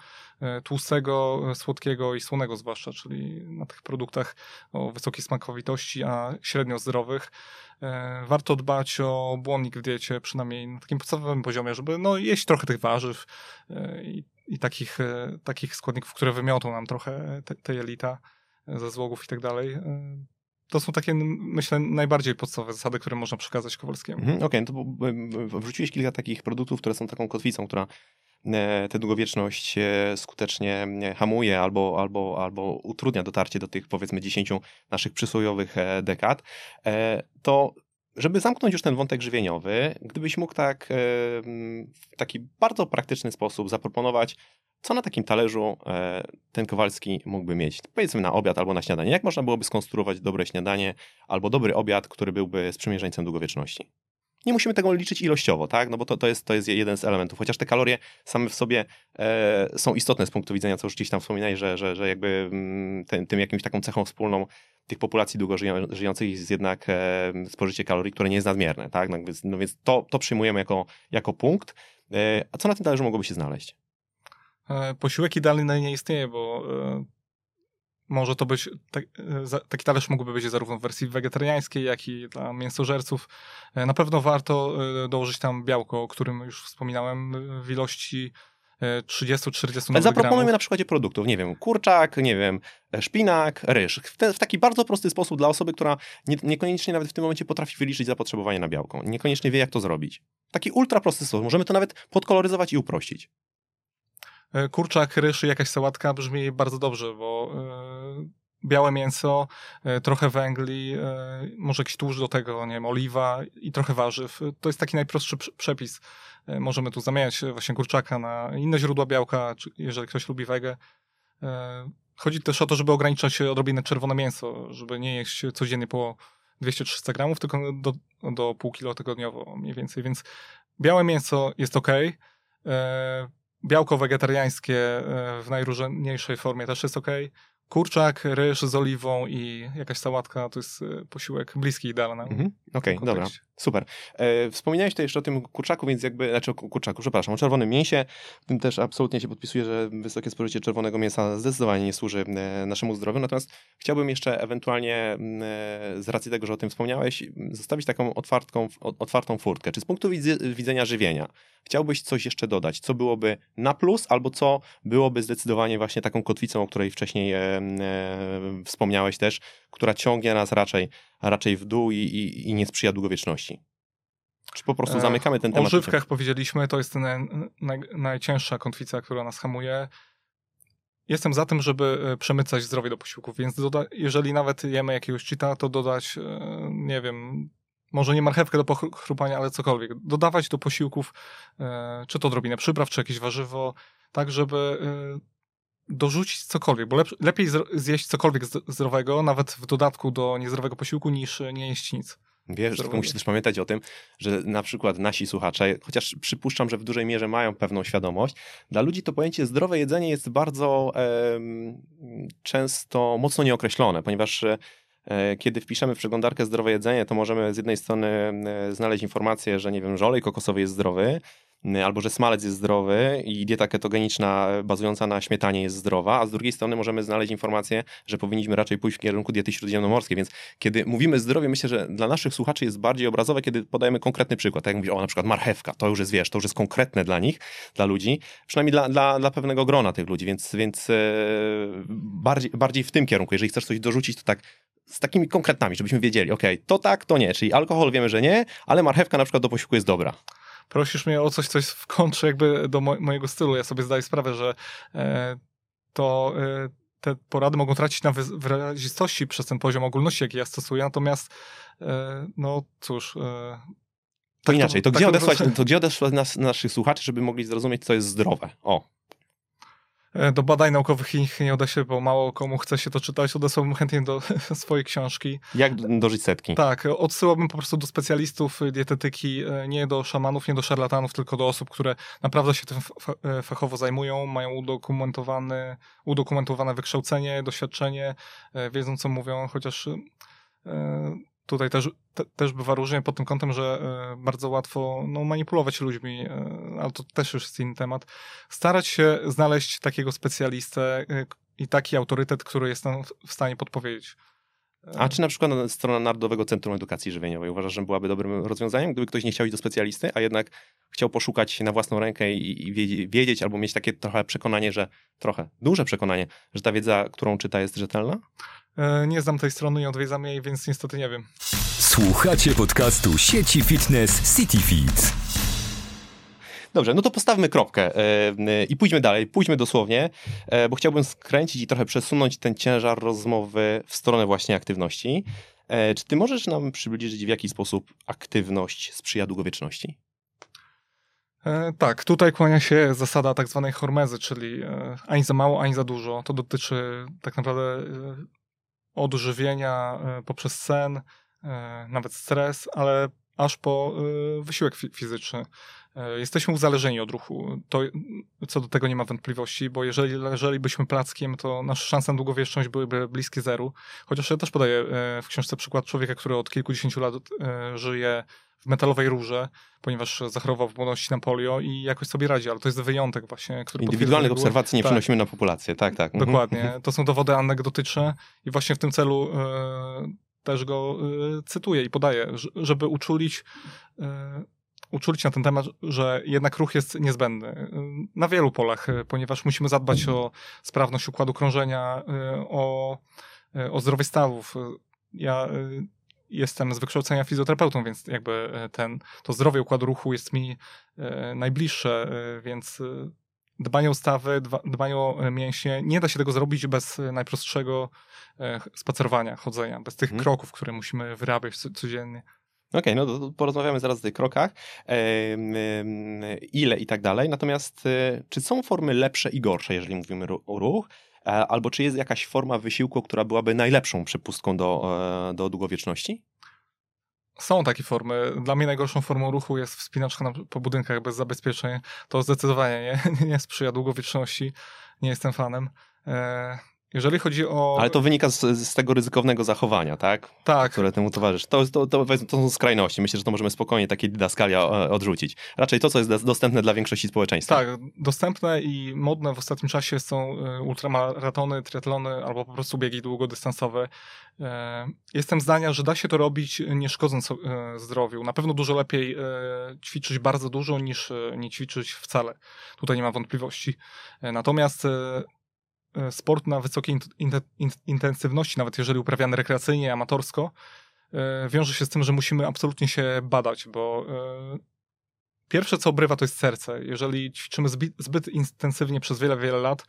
tłustego, słodkiego i słonego zwłaszcza, czyli na tych produktach o wysokiej smakowitości, a średnio zdrowych. Warto dbać o błonnik w diecie, przynajmniej na takim podstawowym poziomie, żeby no, jeść trochę tych warzyw i, i takich, takich składników, które wymiotą nam trochę te, te jelita ze złogów i tak dalej to są takie, myślę, najbardziej podstawowe zasady, które można przekazać Kowalskiemu. Mhm, Okej, okay, no to wrzuciłeś kilka takich produktów, które są taką kotwicą, która e, tę długowieczność e, skutecznie e, hamuje albo, albo, albo utrudnia dotarcie do tych powiedzmy 10 naszych przysłowiowych dekad, to żeby zamknąć już ten wątek żywieniowy, gdybyś mógł tak w taki bardzo praktyczny sposób zaproponować co na takim talerzu e, ten Kowalski mógłby mieć? Powiedzmy na obiad albo na śniadanie. Jak można byłoby skonstruować dobre śniadanie albo dobry obiad, który byłby sprzymierzeńcem długowieczności? Nie musimy tego liczyć ilościowo, tak? No bo to, to, jest, to jest jeden z elementów. Chociaż te kalorie same w sobie e, są istotne z punktu widzenia, co już gdzieś tam wspominałeś, że, że, że jakby mm, ten, tym jakimś taką cechą wspólną tych populacji długo żyjących jest jednak e, spożycie kalorii, które nie jest nadmierne, tak? No więc, no więc to, to przyjmujemy jako, jako punkt. E, a co na tym talerzu mogłoby się znaleźć? E, posiłek idealny nie istnieje, bo e, może to być, e, taki talerz mógłby być zarówno w wersji wegetariańskiej, jak i dla mięsożerców. Na pewno warto dołożyć tam białko, o którym już wspominałem, w ilości 30-40 Ale zaproponujmy na przykładzie produktów, nie wiem, kurczak, nie wiem, szpinak, ryż. W, te, w taki bardzo prosty sposób dla osoby, która nie, niekoniecznie nawet w tym momencie potrafi wyliczyć zapotrzebowanie na białko. Niekoniecznie wie, jak to zrobić. Taki ultra prosty sposób. Możemy to nawet podkoloryzować i uprościć. E, kurczak, ryż i jakaś sałatka brzmi bardzo dobrze, bo e, białe mięso, e, trochę węgli, może jakiś tłuszcz do tego, nie wiem, oliwa i trochę warzyw. To jest taki najprostszy przepis. Możemy tu zamieniać właśnie kurczaka na inne źródła białka, jeżeli ktoś lubi wege. Chodzi też o to, żeby ograniczać odrobinę czerwone mięso, żeby nie jeść codziennie po 200-300 gramów, tylko do, do pół kilo tygodniowo mniej więcej, więc białe mięso jest ok białko wegetariańskie e, w najróżniejszej formie też jest ok. kurczak, ryż z oliwą i jakaś sałatka to jest e, posiłek bliski idealny. Mhm. Okej, okay, dobra, super. E, wspomniałeś tutaj jeszcze o tym kurczaku, więc jakby, znaczy o kurczaku, przepraszam, o czerwonym mięsie. Tym też absolutnie się podpisuję, że wysokie spożycie czerwonego mięsa zdecydowanie nie służy e, naszemu zdrowiu. Natomiast chciałbym jeszcze ewentualnie e, z racji tego, że o tym wspomniałeś, zostawić taką otwartką, otwartą furtkę. Czy z punktu widzenia żywienia chciałbyś coś jeszcze dodać? Co byłoby na plus, albo co byłoby zdecydowanie właśnie taką kotwicą, o której wcześniej e, wspomniałeś też, która ciągnie nas raczej, raczej w dół i, i, i nie sprzyja długowieczności? Czy po prostu e, zamykamy ten temat? O żywkach powiedzieliśmy, to jest naj, naj, najcięższa kotwica, która nas hamuje. Jestem za tym, żeby e, przemycać zdrowie do posiłków, więc doda- jeżeli nawet jemy jakiegoś cheata, to dodać, e, nie wiem, może nie marchewkę do pochrupania, ale cokolwiek. Dodawać do posiłków, czy to odrobinę przypraw, czy jakieś warzywo, tak żeby dorzucić cokolwiek, bo lepiej zjeść cokolwiek zdrowego, nawet w dodatku do niezdrowego posiłku, niż nie jeść nic. Wiesz, tylko musisz też pamiętać o tym, że na przykład nasi słuchacze, chociaż przypuszczam, że w dużej mierze mają pewną świadomość, dla ludzi to pojęcie zdrowe jedzenie jest bardzo e, często mocno nieokreślone, ponieważ E, kiedy wpiszemy w przeglądarkę zdrowe jedzenie, to możemy z jednej strony e, znaleźć informację, że nie wiem, że olej kokosowy jest zdrowy, albo że smalec jest zdrowy i dieta ketogeniczna bazująca na śmietanie jest zdrowa, a z drugiej strony możemy znaleźć informację, że powinniśmy raczej pójść w kierunku diety śródziemnomorskiej, więc kiedy mówimy zdrowie, myślę, że dla naszych słuchaczy jest bardziej obrazowe, kiedy podajemy konkretny przykład, tak jak mówisz, o na przykład marchewka, to już jest, wiesz, to już jest konkretne dla nich, dla ludzi, przynajmniej dla, dla, dla pewnego grona tych ludzi, więc, więc e, bardziej, bardziej w tym kierunku, jeżeli chcesz coś dorzucić, to tak z takimi konkretami, żebyśmy wiedzieli, ok, to tak, to nie, czyli alkohol wiemy, że nie, ale marchewka na przykład do posiłku jest dobra. Prosisz mnie o coś, coś w kontrze jakby do mo mojego stylu. Ja sobie zdaję sprawę, że e, to e, te porady mogą tracić na wyrazistości przez ten poziom ogólności, jaki ja stosuję, natomiast e, no cóż... E, to tak inaczej, to, to, gdzie tak odesłać, to gdzie odesłać nas, naszych słuchaczy, żeby mogli zrozumieć, co jest zdrowe? O, do badań naukowych ich nie uda się, bo mało komu chce się to czytać. Odesłałbym chętnie do swojej książki. Jak dożyć setki? Tak, odsyłałbym po prostu do specjalistów dietetyki, e, nie do szamanów, nie do szarlatanów, tylko do osób, które naprawdę się tym e, fachowo zajmują, mają udokumentowane, udokumentowane wykształcenie, doświadczenie, wiedzą co mówią, chociaż tutaj też, te, też bywa różnie pod tym kątem, że e, bardzo łatwo no, manipulować ludźmi, e, ale to też już jest inny temat. Starać się znaleźć takiego specjalistę e, i taki autorytet, który jest nam w stanie podpowiedzieć. A czy na przykład strona Narodowego Centrum Edukacji Żywieniowej uważasz, że byłaby dobrym rozwiązaniem, gdyby ktoś nie chciał iść do specjalisty, a jednak chciał poszukać na własną rękę i, i wiedzieć, albo mieć takie trochę przekonanie, że trochę, duże przekonanie, że ta wiedza, którą czyta jest rzetelna? E, nie znam tej strony, nie odwiedzam jej, więc niestety nie wiem. Słuchacie podcastu sieci fitness CityFit. Dobrze, no to postawmy kropkę yy, i pójdźmy dalej, pójdźmy dosłownie, bo chciałbym skręcić i trochę przesunąć ten ciężar rozmowy w stronę właśnie aktywności. Czy ty możesz nam przybliżyć, w jaki sposób aktywność sprzyja długowieczności? tak, tutaj kłania się zasada tak zwanej hormezy, czyli ani za mało, ani za dużo. To dotyczy tak naprawdę odżywienia e, poprzez sen, e, nawet stres, ale aż po e, wysiłek fizyczny. Jesteśmy uzależnieni od ruchu. To, co do tego nie ma wątpliwości, bo jeżeli leżelibyśmy plackiem, to nasze szanse na długowieczność byłyby bliskie zeru. Chociaż ja też podaję w książce przykład człowieka, który od kilkudziesięciu lat żyje w metalowej rurze, ponieważ zachorował w młodości na polio i jakoś sobie radzi, ale to jest wyjątek właśnie, który Indywidualnych obserwacji nie tak, przenosimy na populację, tak, tak. Mhm. Dokładnie. To są dowody anegdotyczne i właśnie w tym celu y, też go y, cytuję i podaję, żeby uczulić y, uczulić na ten temat, że jednak ruch jest niezbędny na wielu polach, ponieważ musimy zadbać o sprawność układu krążenia, o, o zdrowie stawów. Ja jestem z wykształcenia fizjoterapeutą, więc jakby e, ten, to zdrowie układu ruchu jest mi e, najbliższe, e, więc dbanie o stawy, dbanie o mięśnie, nie da się tego zrobić bez najprostszego spacerowania, chodzenia, bez tych hmm. kroków, które musimy wyrabiać codziennie. Okej, okay, no porozmawiamy zaraz o tych krokach, ile i tak dalej. Natomiast czy są formy lepsze i gorsze, jeżeli mówimy o ruch? E, albo czy jest jakaś forma wysiłku, która byłaby najlepszą przepustką do, e, do długowieczności? Są takie formy. Dla mnie najgorszą formą ruchu jest wspinaczka na, po budynkach bez zabezpieczeń. To zdecydowanie nie, nie sprzyja długowieczności. Nie jestem fanem. E, Jeżeli chodzi o... Ale to wynika z, z tego ryzykownego zachowania, tak? Tak. Które temu towarzyszy. To, to, to, to są skrajności. Myślę, że to możemy spokojnie takie didaskalia e, odrzucić. Raczej to, co jest dostępne dla większości społeczeństwa. Tak, dostępne i modne w ostatnim czasie są e, ultramaratony, triatlony albo po prostu biegi długodystansowe. E, jestem zdania, że da się to robić nie szkodząc zdrowiu. Na pewno dużo lepiej ćwiczyć bardzo dużo niż nie ćwiczyć wcale. Tutaj nie ma wątpliwości. Natomiast sport na wysokiej intensywności, nawet jeżeli uprawiany rekreacyjnie, amatorsko, e, wiąże się z tym, że musimy absolutnie się badać, bo e, pierwsze co obrywa to jest serce. Jeżeli ćwiczymy zbyt, zbyt intensywnie przez wiele, wiele lat,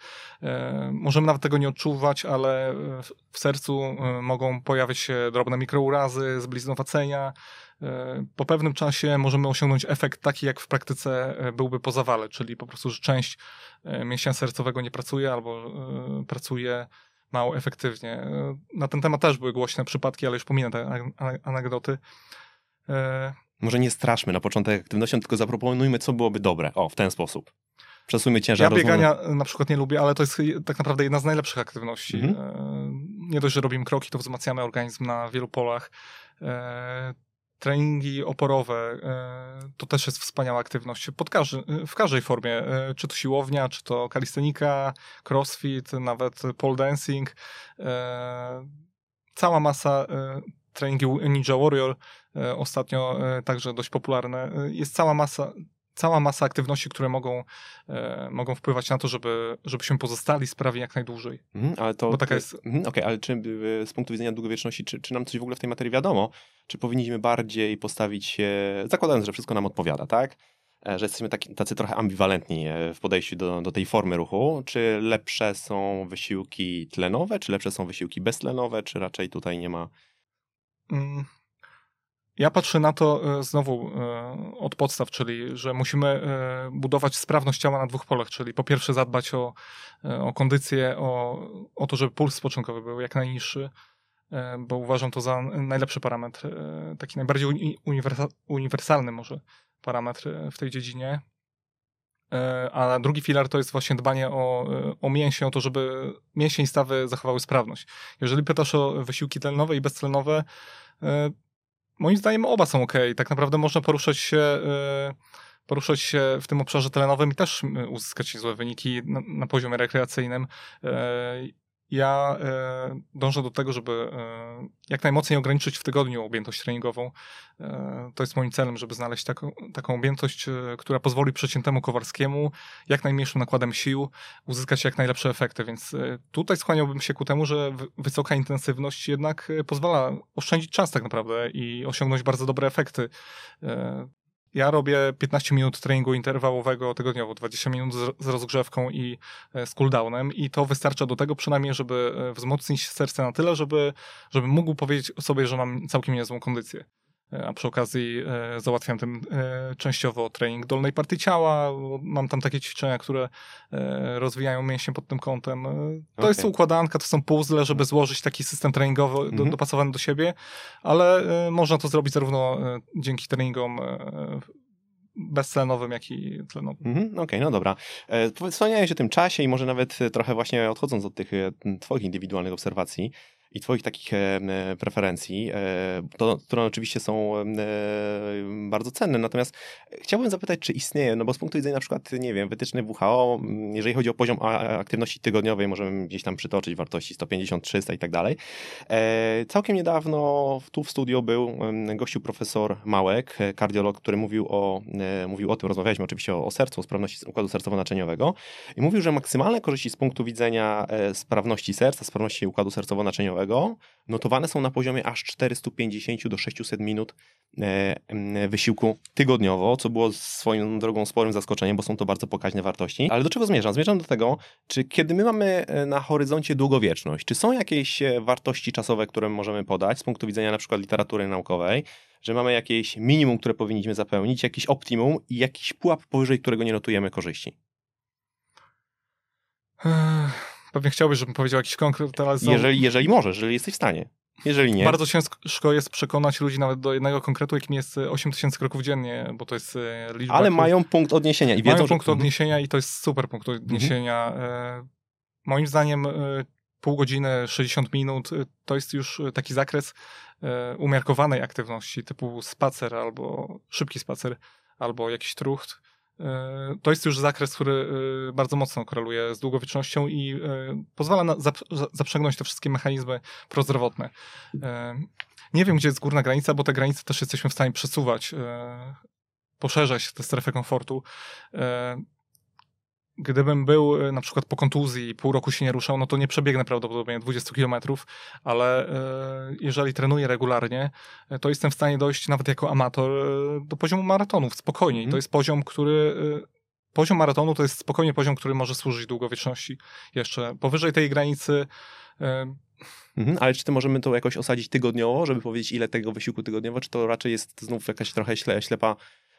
możemy nawet tego nie odczuwać, ale w sercu mogą pojawić się drobne mikrourazy, zbliznowacenia, E, po pewnym czasie możemy osiągnąć efekt taki, jak w praktyce e, byłby po zawale, czyli po prostu, że część e, mięśnia sercowego nie pracuje albo pracuje mało efektywnie. Na ten temat też były głośne przypadki, ale już pominę te anegdoty. Może nie straszmy na początek aktywnością, tylko zaproponujmy, co byłoby dobre. O, w ten sposób. Przesuńmy ciężar. Ja biegania na przykład nie lubię, ale to jest tak naprawdę jedna z najlepszych aktywności. Mhm. Nie dość, że robimy kroki, to wzmacniamy organizm na wielu polach treningi oporowe e, to też jest wspaniała aktywność pod każdy, w każdej formie, e, czy to siłownia, czy to kalistenika, crossfit, nawet pole dancing. E, cała masa treningi Ninja Warrior, ostatnio także dość popularne. Jest cała masa cała masa aktywności, które mogą, e, mogą wpływać na to, żeby, żebyśmy pozostali sprawi jak najdłużej. Mhm, ale to, Bo taka jest... Mhm, okay, ale czy z punktu widzenia długowieczności, czy, czy nam coś w ogóle w tej materii wiadomo? Czy powinniśmy bardziej postawić się, zakładając, że wszystko nam odpowiada, tak? E, że jesteśmy taki, tacy trochę ambiwalentni e, w podejściu do, do tej formy ruchu. Czy lepsze są wysiłki tlenowe, czy lepsze są wysiłki beztlenowe, czy raczej tutaj nie ma... Mm. Ja patrzę na to e, znowu e, od podstaw, czyli że musimy e, budować sprawność ciała na dwóch polach, czyli po pierwsze zadbać o, o kondycję, o, o to, żeby puls spoczynkowy był jak najniższy, bo uważam to za najlepszy parametr, taki najbardziej uniwersalny może parametr w tej dziedzinie. A drugi filar to jest właśnie dbanie o, o mięśnie, o to, żeby mięśnie i stawy zachowały sprawność. Jeżeli pytasz o wysiłki tlenowe i beztlenowe, moim zdaniem oba są ok. Tak naprawdę można poruszać się, e, poruszać się w tym obszarze telenowym i też uzyskać złe wyniki na, na poziomie rekreacyjnym. E, ja e, dążę do tego, żeby e, jak najmocniej ograniczyć w tygodniu objętość treningową. E, to jest moim celem, żeby znaleźć taką, taką objętość, która pozwoli przeciętemu Kowarskiemu jak najmniejszym nakładem sił uzyskać jak najlepsze efekty. Więc tutaj skłaniałbym się ku temu, że wysoka intensywność jednak pozwala oszczędzić czas tak naprawdę i osiągnąć bardzo dobre efekty. Ja robię 15 minut treningu interwałowego tygodniowo, 20 minut z, rozgrzewką i e, z cooldownem i to wystarcza do tego przynajmniej, żeby e, wzmocnić serce na tyle, żeby, żeby mógł powiedzieć sobie, że mam całkiem niezłą kondycję. E, a przy okazji e, załatwiam tym e, częściowo trening dolnej partii ciała. Mam tam takie ćwiczenia, które rozwijają mięśnie pod tym kątem. To okay. jest układanka, to są puzzle, żeby złożyć taki system treningowy do, mhm. dopasowany do siebie, ale można to zrobić zarówno dzięki treningom beztlenowym, jak i tlenowym. Mhm, Okej, okay, no dobra. Wspomniałeś o tym czasie i może nawet trochę właśnie odchodząc od tych twoich indywidualnych obserwacji, i Twoich takich e, preferencji, e, to, które oczywiście są e, bardzo cenne. Natomiast chciałbym zapytać, czy istnieje, no bo z punktu widzenia na przykład, nie wiem, wytycznych WHO, jeżeli chodzi o poziom aktywności tygodniowej, możemy gdzieś tam przytoczyć wartości 150, 300 i tak dalej. Całkiem niedawno tu w studio był gościu profesor Małek, kardiolog, który mówił o, mówił o tym, rozmawialiśmy oczywiście o, o sercu, o sprawności układu sercowo-naczyniowego i mówił, że maksymalne korzyści z punktu widzenia sprawności serca, sprawności układu sercowo-naczyniowego notowane są na poziomie aż 450 do 600 minut e, wysiłku tygodniowo, co było swoją drogą sporym zaskoczeniem, bo są to bardzo pokaźne wartości. Ale do czego zmierzam? Zmierzam do tego, czy kiedy my mamy e, na horyzoncie długowieczność, czy są jakieś e, wartości czasowe, które możemy podać z punktu widzenia na przykład literatury naukowej, że mamy jakieś minimum, które powinniśmy zapełnić, jakiś optimum i jakiś pułap, powyżej którego nie notujemy korzyści? Pewnie chciałbyś, żebym powiedział jakiś konkret. Są... Jeżeli, jeżeli możesz, jeżeli jesteś w stanie. Jeżeli nie. Bardzo ciężko jest przekonać ludzi nawet do jednego konkretu, jakim jest 8000 kroków dziennie, bo to jest e, liczba. Ale mają punkt odniesienia i wiedzą, Mają punkt że... odniesienia i to jest super punkt odniesienia. Mhm. E, moim zdaniem e, pół godziny, 60 minut to jest już taki zakres umiarkowanej aktywności, typu spacer albo szybki spacer, albo jakiś trucht. To jest już zakres, który bardzo mocno koreluje z długowiecznością i pozwala na zaprzęgnąć te wszystkie mechanizmy prozdrowotne. Nie wiem, gdzie jest górna granica, bo te granice też jesteśmy w stanie przesuwać, poszerzać tę strefę komfortu gdybym był e, na przykład po kontuzji i pół roku się nie ruszał, no to nie przebiegnę prawdopodobnie 20 kilometrów, ale e, jeżeli trenuję regularnie, e, to jestem w stanie dojść nawet jako amator do poziomu maratonów spokojnie. Mm. To jest poziom, który poziom maratonu to jest spokojnie poziom, który może służyć długowieczności. Jeszcze powyżej tej granicy Mhm, ale czy to możemy to jakoś osadzić tygodniowo, żeby powiedzieć, ile tego wysiłku tygodniowo, czy to raczej jest znów jakaś trochę ślepa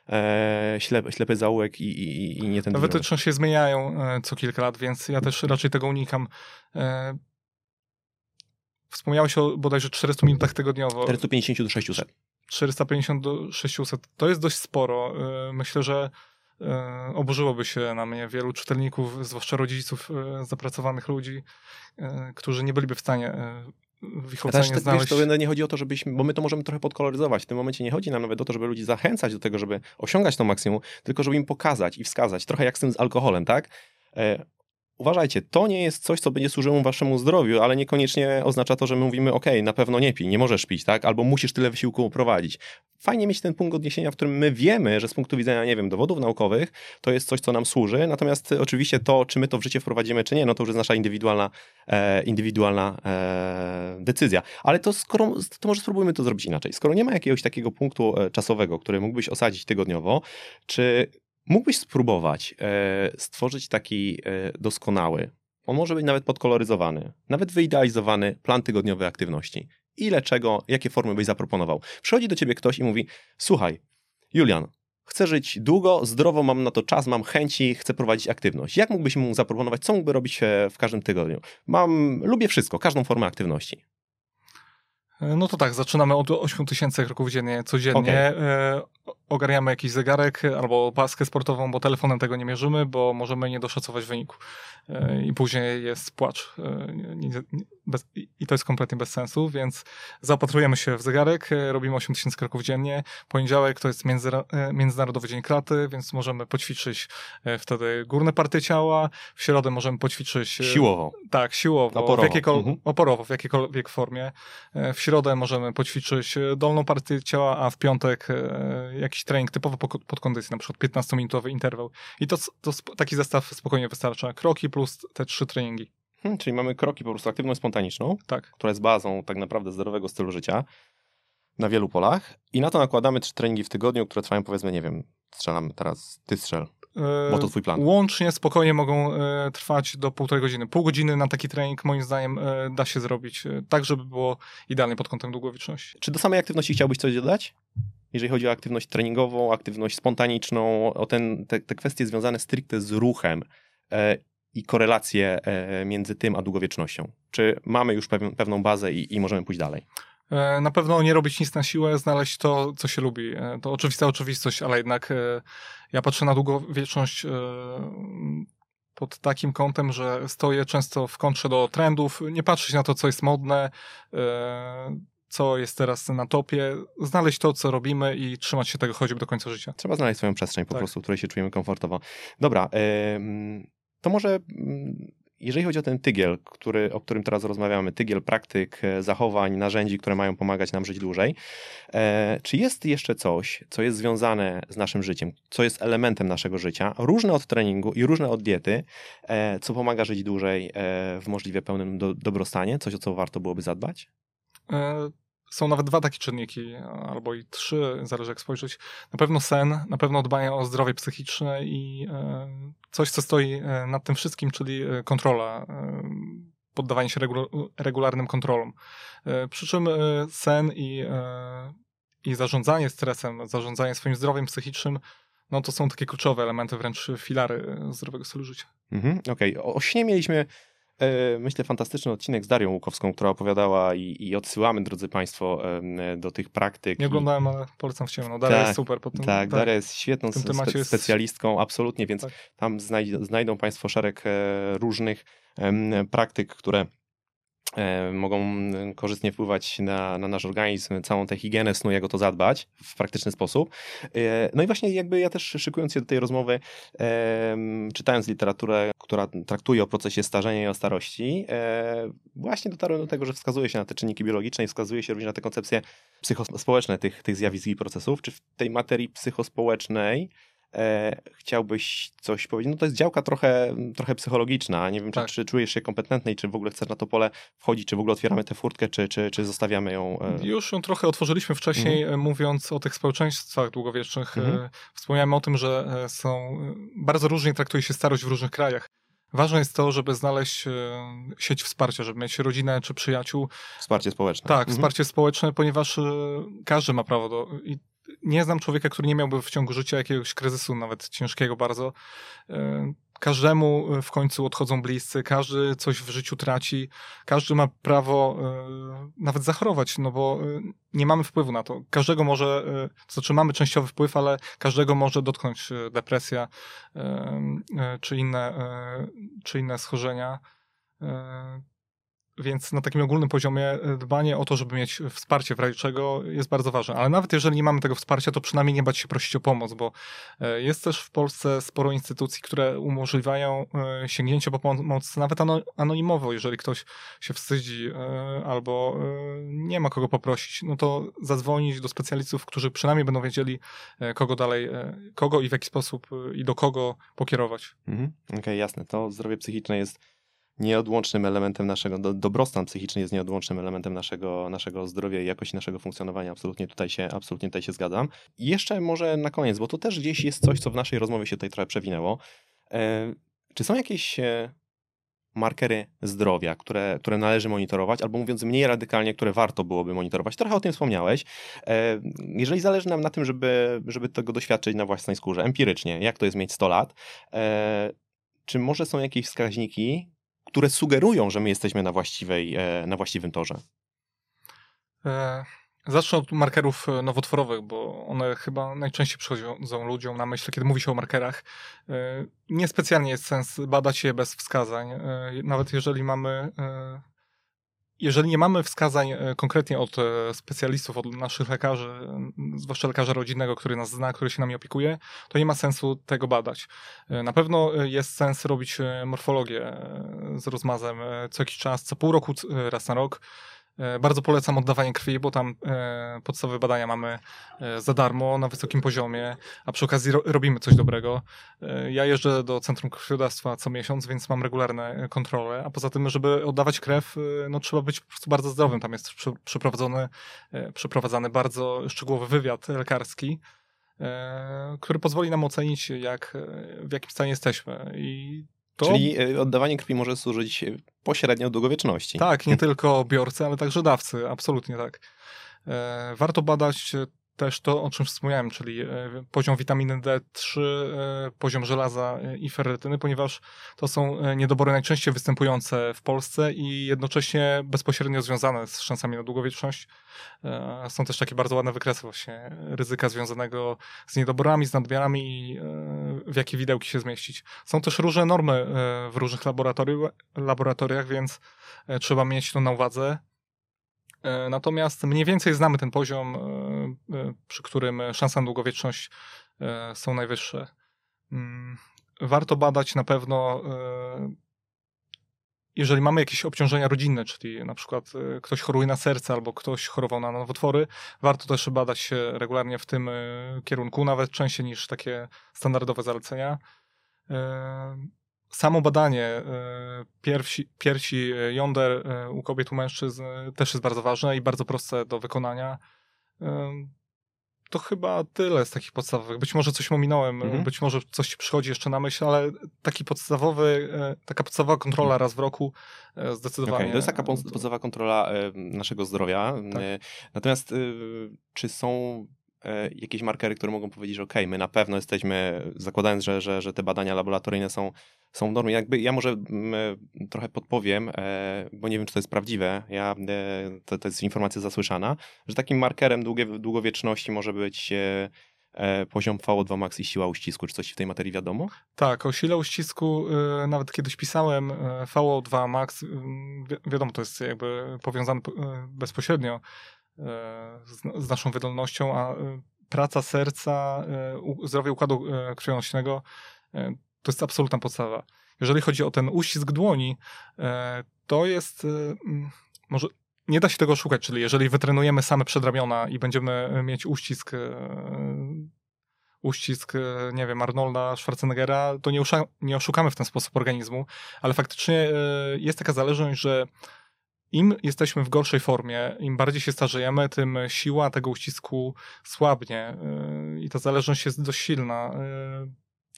e, ślepy, ślepy zaułek i, i, i nie ten Wytyczne się zmieniają e, co kilka lat, więc ja też raczej tego unikam. E, wspomniałeś o bodajże 400 minutach tygodniowo. 450 do 600. 450 do 600. To jest dość sporo. E, myślę, że oburzyłoby się na mnie wielu czytelników, zwłaszcza rodziców zapracowanych ludzi, którzy nie byliby w stanie w ich ocenie znaleźć... Wiesz, to nie chodzi o to, żebyśmy, bo my to możemy trochę podkoloryzować. W tym momencie nie chodzi nam nawet o to, żeby ludzi zachęcać do tego, żeby osiągać to maksimum, tylko żeby im pokazać i wskazać. Trochę jak z tym z alkoholem, tak? Uważajcie, to nie jest coś, co będzie służyło waszemu zdrowiu, ale niekoniecznie oznacza to, że my mówimy, ok, na pewno nie pij, nie możesz pić, tak? Albo musisz tyle wysiłku prowadzić. Fajnie mieć ten punkt odniesienia, w którym my wiemy, że z punktu widzenia, nie wiem, dowodów naukowych, to jest coś, co nam służy, natomiast oczywiście to, czy my to w życie wprowadzimy, czy nie, no to już jest nasza indywidualna, e, indywidualna e, decyzja. Ale to skoro, to może spróbujmy to zrobić inaczej. Skoro nie ma jakiegoś takiego punktu e, czasowego, który mógłbyś osadzić tygodniowo, czy Mógłbyś spróbować e, stworzyć taki e, doskonały, on może być nawet podkoloryzowany, nawet wyidealizowany plan tygodniowej aktywności. Ile czego, jakie formy byś zaproponował. Przychodzi do ciebie ktoś i mówi: Słuchaj, Julian, chcę żyć długo, zdrowo, mam na to czas, mam chęci, chcę prowadzić aktywność. Jak mógłbyś mu zaproponować, co mógłby robić e, w każdym tygodniu? Mam, lubię wszystko, każdą formę aktywności. No to tak, zaczynamy od 8000 kroków dziennie, codziennie. Okay. Ogarniamy jakiś zegarek albo paskę sportową, bo telefonem tego nie mierzymy, bo możemy nie doszacować wyniku. E, I później jest płacz. E, I to jest kompletnie bez sensu, więc zaopatrujemy się w zegarek, robimy 8000 kroków dziennie. Poniedziałek to jest Międzynarodowy Dzień Kraty, więc możemy poćwiczyć wtedy górne partie ciała. W środę możemy poćwiczyć... Siłowo. Tak, siłowo. Oporowo. W jakiejkolwiek, mhm. oporowo, w jakiejkolwiek formie. W środę możemy poćwiczyć e, dolną partię ciała, a w piątek e, jakiś trening typowo pod kondycję, na przykład 15-minutowy interwał. I to, to taki zestaw spokojnie wystarcza. Kroki plus te trzy treningi. Hmm, czyli mamy kroki po prostu aktywność spontaniczną, tak. która jest bazą tak naprawdę zdrowego stylu życia na wielu polach i na to nakładamy trzy treningi w tygodniu, które trwają powiedzmy, nie wiem, strzelam teraz, ty strzel, bo to twój plan. Łącznie spokojnie mogą e, trwać do półtorej godziny. Pół godziny na taki trening moim zdaniem e, da się zrobić e, tak, żeby było idealnie pod kątem długowieczności. Czy do samej aktywności chciałbyś coś dodać? Jeżeli chodzi o aktywność treningową, aktywność spontaniczną, o ten, te, te kwestie związane stricte z ruchem i korelacje między tym a długowiecznością. Czy mamy już pewną bazę i, i możemy pójść dalej? E, na pewno nie robić nic na siłę, znaleźć to, co się lubi. E, to oczywista oczywistość, ale jednak e, ja patrzę na długowieczność pod takim kątem, że stoję często w kontrze do trendów, nie patrzeć na to, co jest modne, co jest teraz na topie, znaleźć to, co robimy i trzymać się tego choćby do końca życia. Trzeba znaleźć swoją przestrzeń po tak. prostu, w której się czujemy komfortowo. Dobra, to może jeżeli chodzi o ten tygiel, który, o którym teraz rozmawiamy, tygiel praktyk, e, zachowań, narzędzi, które mają pomagać nam żyć dłużej, e, czy jest jeszcze coś, co jest związane z naszym życiem, co jest elementem naszego życia, różne od treningu i różne od diety, e, co pomaga żyć dłużej w możliwie pełnym do, dobrostanie, coś o co warto byłoby zadbać? Są nawet dwa takie czynniki, albo i trzy, zależy jak spojrzeć. Na pewno sen, na pewno dbanie o zdrowie psychiczne i e, coś, co stoi e, nad tym wszystkim, czyli e, kontrola, poddawanie się regularnym kontrolom. Przy czym sen i, i zarządzanie stresem, zarządzanie swoim zdrowiem psychicznym no to są takie kluczowe elementy, wręcz filary zdrowego stylu życia. Mhm, Okej, okay. o śnie mieliśmy myślę, fantastyczny odcinek z Darią Łukowską, która opowiadała i, i odsyłamy, drodzy Państwo, do tych praktyk. Nie oglądałem, ale polecam w ciemno. Daria tak, jest super. Po tym, tak, Daria jest świetną spe jest... specjalistką, absolutnie, więc tak. tam znajdą Państwo szereg e, różnych praktyk, które e, mogą mm, korzystnie wpływać na, na nasz organizm, całą tę higienę snu, jak o to zadbać w praktyczny sposób. E, no i właśnie jakby ja też szykując się do tej rozmowy, e, czytając literaturę, która traktuje o procesie starzenia i o starości, e, właśnie dotarłem do tego, że wskazuje się na te czynniki biologiczne i wskazuje się również na te koncepcje psychospołeczne tych, tych zjawisk i procesów. Czy w tej materii psychospołecznej e, chciałbyś coś powiedzieć? No to jest działka trochę, trochę psychologiczna. Nie wiem, czy, Tak. czy czujesz się kompetentny i czy w ogóle chcesz na to pole wchodzić, czy w ogóle otwieramy tę furtkę, czy, czy, czy zostawiamy ją. E... Już ją trochę otworzyliśmy wcześniej, e, mówiąc o tych społeczeństwach długowiecznych. Mhm. E, Wspomniałem o tym, że e, są e, bardzo różnie traktuje się starość w różnych krajach. Ważne jest to, żeby znaleźć sieć wsparcia, żeby mieć rodzinę czy przyjaciół. Wsparcie społeczne. Tak, Mhm. wsparcie społeczne, ponieważ każdy ma prawo do. I nie znam człowieka, który nie miałby w ciągu życia jakiegoś kryzysu, nawet ciężkiego bardzo. E, Każdemu e, w końcu odchodzą bliscy, każdy coś w życiu traci, każdy ma prawo e, nawet zachorować, no bo nie mamy wpływu na to. Każdego może, znaczy mamy częściowy wpływ, ale każdego może dotknąć depresja czy inne, czy inne schorzenia. Więc na takim ogólnym poziomie e, dbanie o to, żeby mieć wsparcie w razie czego jest bardzo ważne. Ale nawet jeżeli nie mamy tego wsparcia, to przynajmniej nie bać się prosić o pomoc, bo e, jest też w Polsce sporo instytucji, które umożliwiają e, sięgnięcie po pomoc nawet ano- anonimowo, jeżeli ktoś się wstydzi albo nie ma kogo poprosić, no to zadzwonić do specjalistów, którzy przynajmniej będą wiedzieli, kogo dalej, kogo i w jaki sposób i do kogo pokierować. Mhm. Okej, jasne. To zdrowie psychiczne jest nieodłącznym elementem naszego, do, dobrostan psychiczny jest nieodłącznym elementem naszego, naszego zdrowia i jakości naszego funkcjonowania. Absolutnie tutaj, się, absolutnie tutaj się zgadzam. I jeszcze może na koniec, bo to też gdzieś jest coś, co w naszej rozmowie się tutaj trochę przewinęło. E, czy są jakieś e, markery zdrowia, które, które należy monitorować, albo mówiąc mniej radykalnie, które warto byłoby monitorować? Trochę o tym wspomniałeś. E, jeżeli zależy nam na tym, żeby, żeby tego doświadczyć na własnej skórze, empirycznie, jak to jest mieć 100 lat, e, czy może są jakieś wskaźniki, które sugerują, że my jesteśmy na, właściwej, e, na właściwym torze? E, Zacznę od markerów e, nowotworowych, bo one chyba najczęściej przychodzą ludziom na myśl, kiedy mówi się o markerach. Niespecjalnie jest sens badać je bez wskazań. Nawet jeżeli mamy. Jeżeli nie mamy wskazań e, konkretnie od e, specjalistów, od naszych lekarzy, zwłaszcza lekarza rodzinnego, który nas zna, który się nami opiekuje, to nie ma sensu tego badać. E, Na pewno jest sens robić morfologię z rozmazem co jakiś czas, co pół roku, raz na rok. E, Bardzo polecam oddawanie krwi, bo tam e, podstawowe badania mamy e, za darmo, na wysokim poziomie, a przy okazji ro, robimy coś dobrego. Ja jeżdżę do Centrum Krwiodawstwa co miesiąc, więc mam regularne kontrole, a poza tym, żeby oddawać krew, no trzeba być po prostu bardzo zdrowym. Tam jest przeprowadzony, przeprowadzany bardzo szczegółowy wywiad lekarski, który pozwoli nam ocenić, jak, w jakim stanie jesteśmy. I to... Czyli e, oddawanie krwi może służyć e, pośrednio długowieczności. Tak, nie tylko biorcy, ale także dawcy, absolutnie tak. E, warto badać też to, o czym wspomniałem, czyli e, poziom witaminy D3, e, poziom żelaza e, i ferrytyny, ponieważ to są niedobory najczęściej występujące w Polsce i jednocześnie bezpośrednio związane z szansami na długowieczność. Są też takie bardzo ładne wykresy właśnie ryzyka związanego z niedoborami, z nadmiarami i w jakie widełki się zmieścić. Są też różne normy w różnych laboratori- laboratoriach, więc trzeba mieć to na uwadze. E, Natomiast mniej więcej znamy ten poziom, e, e, przy którym szanse na długowieczność są najwyższe. Mm, Warto badać na pewno, jeżeli mamy jakieś obciążenia rodzinne, czyli na przykład ktoś choruje na serce albo ktoś chorował na nowotwory, warto też badać się regularnie w tym kierunku, nawet częściej niż takie standardowe zalecenia. Samo badanie e, piersi, piersi e, jąder e, u kobiet, u mężczyzn też jest bardzo ważne i bardzo proste do wykonania. To chyba tyle z takich podstawowych. Być może coś ominąłem, Mhm. być może coś ci przychodzi jeszcze na myśl, ale taki podstawowy, taka podstawowa kontrola raz w roku zdecydowanie. Okej, to jest taka pod- podstawowa kontrola naszego zdrowia. Tak. Natomiast czy są jakieś markery, które mogą powiedzieć, że ok, my na pewno jesteśmy, zakładając, że, że, że te badania laboratoryjne są, są w normie. Jakby ja może mm, trochę podpowiem, e, bo nie wiem, czy to jest prawdziwe. Ja, e, to, to jest informacja zasłyszana, że takim markerem długie, długowieczności może być e, e, poziom VO2 max i siła uścisku. Czy coś w tej materii wiadomo? Tak, o sile uścisku nawet kiedyś pisałem y, VO2 max, wi wiadomo, to jest jakby powiązane bezpośrednio z, z, naszą wydolnością, a y, praca serca, y, zdrowie układu krwionośnego to jest absolutna podstawa. Jeżeli chodzi o ten uścisk dłoni, to jest może nie da się tego szukać, czyli jeżeli wytrenujemy same przedramiona i będziemy mieć uścisk uścisk, nie wiem, Arnolda Schwarzeneggera, to nie, nie oszukamy w ten sposób organizmu, ale faktycznie e, jest taka zależność, że im jesteśmy w gorszej formie, im bardziej się starzejemy, tym siła tego uścisku słabnie e, i ta zależność jest dość silna. E.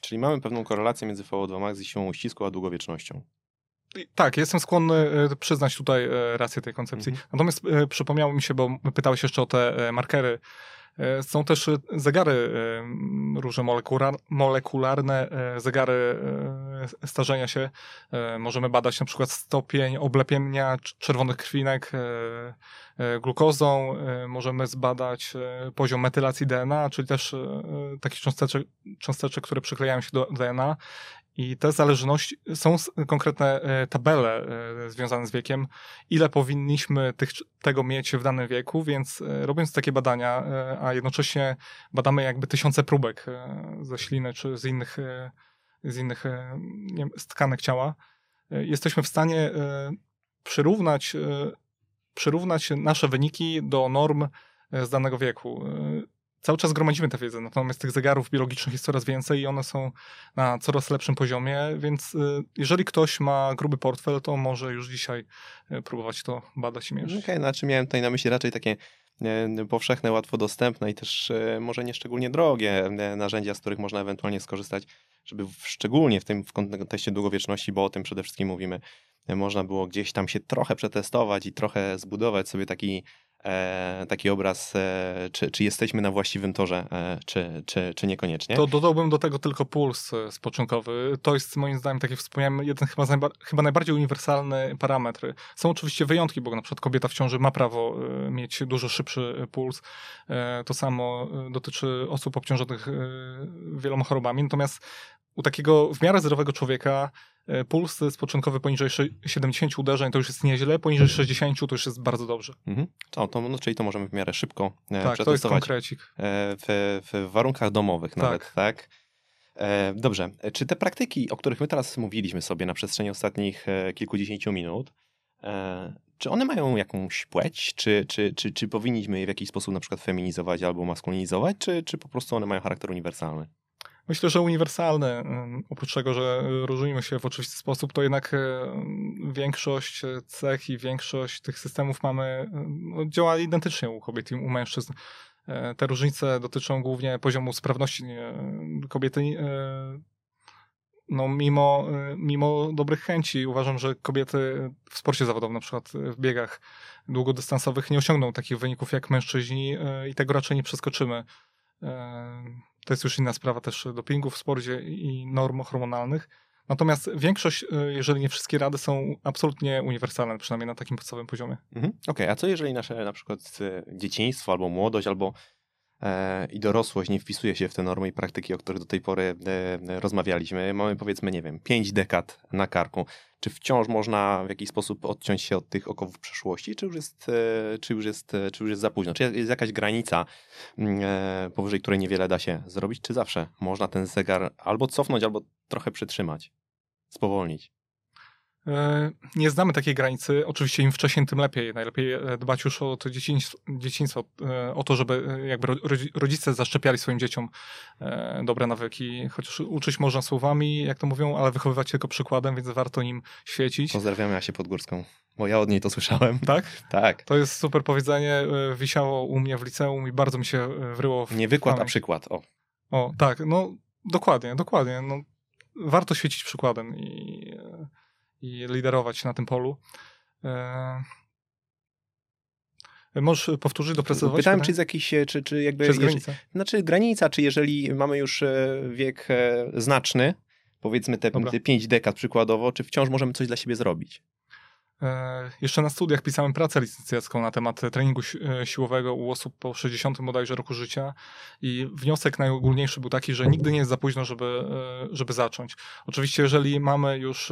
Czyli mamy pewną korelację między VO2 max i siłą uścisku, a długowiecznością. Tak, jestem skłonny przyznać tutaj rację tej koncepcji. Mhm. Natomiast przypomniało mi się, bo pytałeś jeszcze o te markery są też e, zegary e, różne molekularne, zegary starzenia się. Możemy badać na przykład stopień oblepienia czerwonych krwinek glukozą. Możemy zbadać poziom metylacji DNA, czyli też takich cząsteczek, cząsteczek które przyklejają się do DNA i te zależności, są konkretne e, tabele e, związane z wiekiem, ile powinniśmy tych, tego mieć w danym wieku, więc e, robiąc takie badania, a jednocześnie badamy jakby tysiące próbek ze śliny czy z innych, z innych nie z tkanek ciała, jesteśmy w stanie przyrównać, przyrównać nasze wyniki do norm z danego wieku cały czas gromadzimy tę wiedzę, natomiast tych zegarów biologicznych jest coraz więcej i one są na coraz lepszym poziomie, więc y, jeżeli ktoś ma gruby portfel, to może już dzisiaj y, próbować to badać i mierzyć. Okej, okay, znaczy miałem tutaj na myśli raczej takie powszechne, łatwo dostępne i też y, może nie szczególnie drogie narzędzia, z których można ewentualnie skorzystać, żeby szczególnie w tym w kontekście długowieczności, bo o tym przede wszystkim mówimy, można było gdzieś tam się trochę przetestować i trochę zbudować sobie taki E, taki obraz, e, czy, czy jesteśmy na właściwym torze, e, czy, czy, czy niekoniecznie. To dodałbym do tego tylko puls spoczynkowy. To jest moim zdaniem, tak jak wspomniałem, jeden chyba, najba chyba najbardziej uniwersalny parametr. Są oczywiście wyjątki, bo na przykład kobieta w ciąży ma prawo mieć dużo szybszy puls. To samo dotyczy osób obciążonych wieloma chorobami. Natomiast u takiego w miarę zdrowego człowieka e, puls spoczynkowy poniżej 70 uderzeń to już jest nieźle, poniżej 60 to już jest bardzo dobrze. Mhm. To, to, no, czyli to możemy w miarę szybko e, tak, to jest konkrecik. E, w, w warunkach domowych tak. nawet, tak? Dobrze, czy te praktyki, o których my teraz mówiliśmy sobie na przestrzeni ostatnich kilkudziesięciu minut, czy one mają jakąś płeć? Czy, czy, czy, czy powinniśmy je w jakiś sposób na przykład feminizować albo maskulinizować, czy, czy po prostu one mają charakter uniwersalny? Myślę, że uniwersalne. Oprócz tego, że różnimy się w oczywisty sposób, to jednak większość cech i większość tych systemów mamy, no, działa identycznie u kobiet i u mężczyzn. E, te różnice dotyczą głównie poziomu sprawności kobiety. E, no, mimo, e, mimo dobrych chęci, uważam, że kobiety w sporcie zawodowym, na przykład w biegach długodystansowych, nie osiągną takich wyników jak mężczyźni i tego raczej nie przeskoczymy. To jest już inna sprawa też dopingu w sporcie i norm hormonalnych. Natomiast większość, y, jeżeli nie wszystkie rady są absolutnie uniwersalne, przynajmniej na takim podstawowym poziomie. Mhm. Okej, okay, a co jeżeli nasze na przykład y, dzieciństwo albo młodość albo E, i dorosłość nie wpisuje się w te normy i praktyki, o których do tej pory e, rozmawialiśmy. Mamy powiedzmy, nie wiem, pięć dekad na karku. Czy wciąż można w jakiś sposób odciąć się od tych okowów przeszłości, czy już jest, e, czy już jest, czy już jest za późno? Czy jest jakaś granica, mm, powyżej której niewiele da się zrobić, czy zawsze można ten zegar albo cofnąć, albo trochę przytrzymać, spowolnić? E, nie znamy takiej granicy. Oczywiście im wcześniej, tym lepiej. Najlepiej e, dbać już o to dzieciństwo, dzieciństwo e, o to, żeby jakby rodzice zaszczepiali swoim dzieciom dobre nawyki. Chociaż uczyć można słowami, jak to mówią, ale wychowywać tylko przykładem, więc warto nim świecić. Pozdrawiamy Asię Podgórską, bo ja od niej to słyszałem. Tak? Tak. To jest super powiedzenie. Wisiało u mnie w liceum i bardzo mi się wryło w Nie wykład, pamięć. a przykład. O. o, tak. No, dokładnie, dokładnie. No, warto świecić przykładem i i liderować na tym polu. E... Możesz powtórzyć, doprecyzować? Pytałem, czy jest jakiś, e, czy, czy jakby... Czy granica? Znaczy granica, czy jeżeli mamy już e, wiek znaczny, powiedzmy te, te pięć dekad przykładowo, czy wciąż możemy coś dla siebie zrobić? E, jeszcze na studiach pisałem pracę licencjacką na temat treningu si siłowego u osób po 60 bodajże roku życia i wniosek najogólniejszy był taki, że nigdy nie jest za późno, żeby, żeby zacząć. Oczywiście, jeżeli mamy już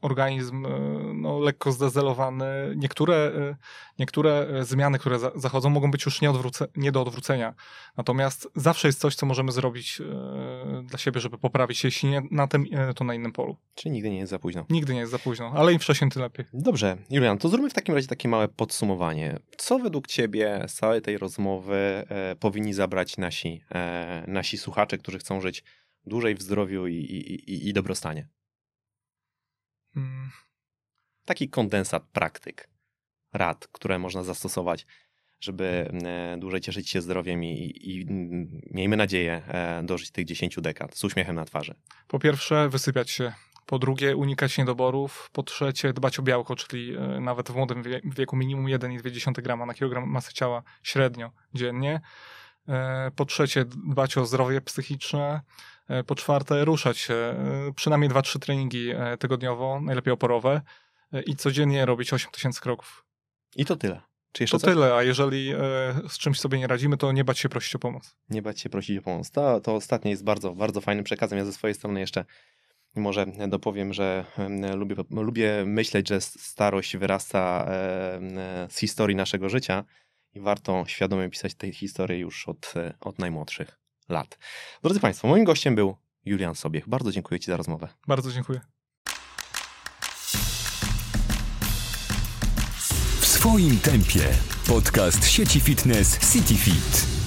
organizm no, lekko zdezelowany. Niektóre, niektóre zmiany, które za, zachodzą, mogą być już nie, nie, do odwrócenia. Natomiast zawsze jest coś, co możemy zrobić dla siebie, żeby poprawić się, jeśli nie na tym, to na innym polu. Czyli nigdy nie jest za późno. Nigdy nie jest za późno, ale im wcześniej, tym lepiej. Dobrze, Julian, to zróbmy w takim razie takie małe podsumowanie. Co według ciebie z całej tej rozmowy e, powinni zabrać nasi, e, nasi słuchacze, którzy chcą żyć dłużej w zdrowiu i, i, i, i dobrostanie? Hmm. Taki kondensat praktyk, rad, które można zastosować, żeby e, dłużej cieszyć się zdrowiem i, i miejmy nadzieję e, dożyć tych 10 dekad z uśmiechem na twarzy. Po pierwsze, wysypiać się. Po drugie, unikać niedoborów. Po trzecie, dbać o białko, czyli e, nawet w młodym wieku minimum 1,2 grama na kilogram masy ciała średnio dziennie. Po trzecie, dbać o zdrowie psychiczne. Po czwarte, ruszać się. Przynajmniej 2-3 treningi tygodniowo, najlepiej oporowe. I codziennie robić 8000 kroków. I to tyle. Czy to coś? tyle, a jeżeli e, z czymś sobie nie radzimy, to nie bać się prosić o pomoc. Nie bać się prosić o pomoc. To, to ostatnie jest bardzo, bardzo fajnym przekazem. Ja ze swojej strony jeszcze może dopowiem, że lubię, lubię myśleć, że starość wyrasta z historii naszego życia i warto świadomie pisać tę historię już od, od najmłodszych lat. Drodzy Państwo, moim gościem był Julian Sobiech. Bardzo dziękuję Ci za rozmowę. Bardzo dziękuję. swoim tempie. Podcast sieci fitness CityFit.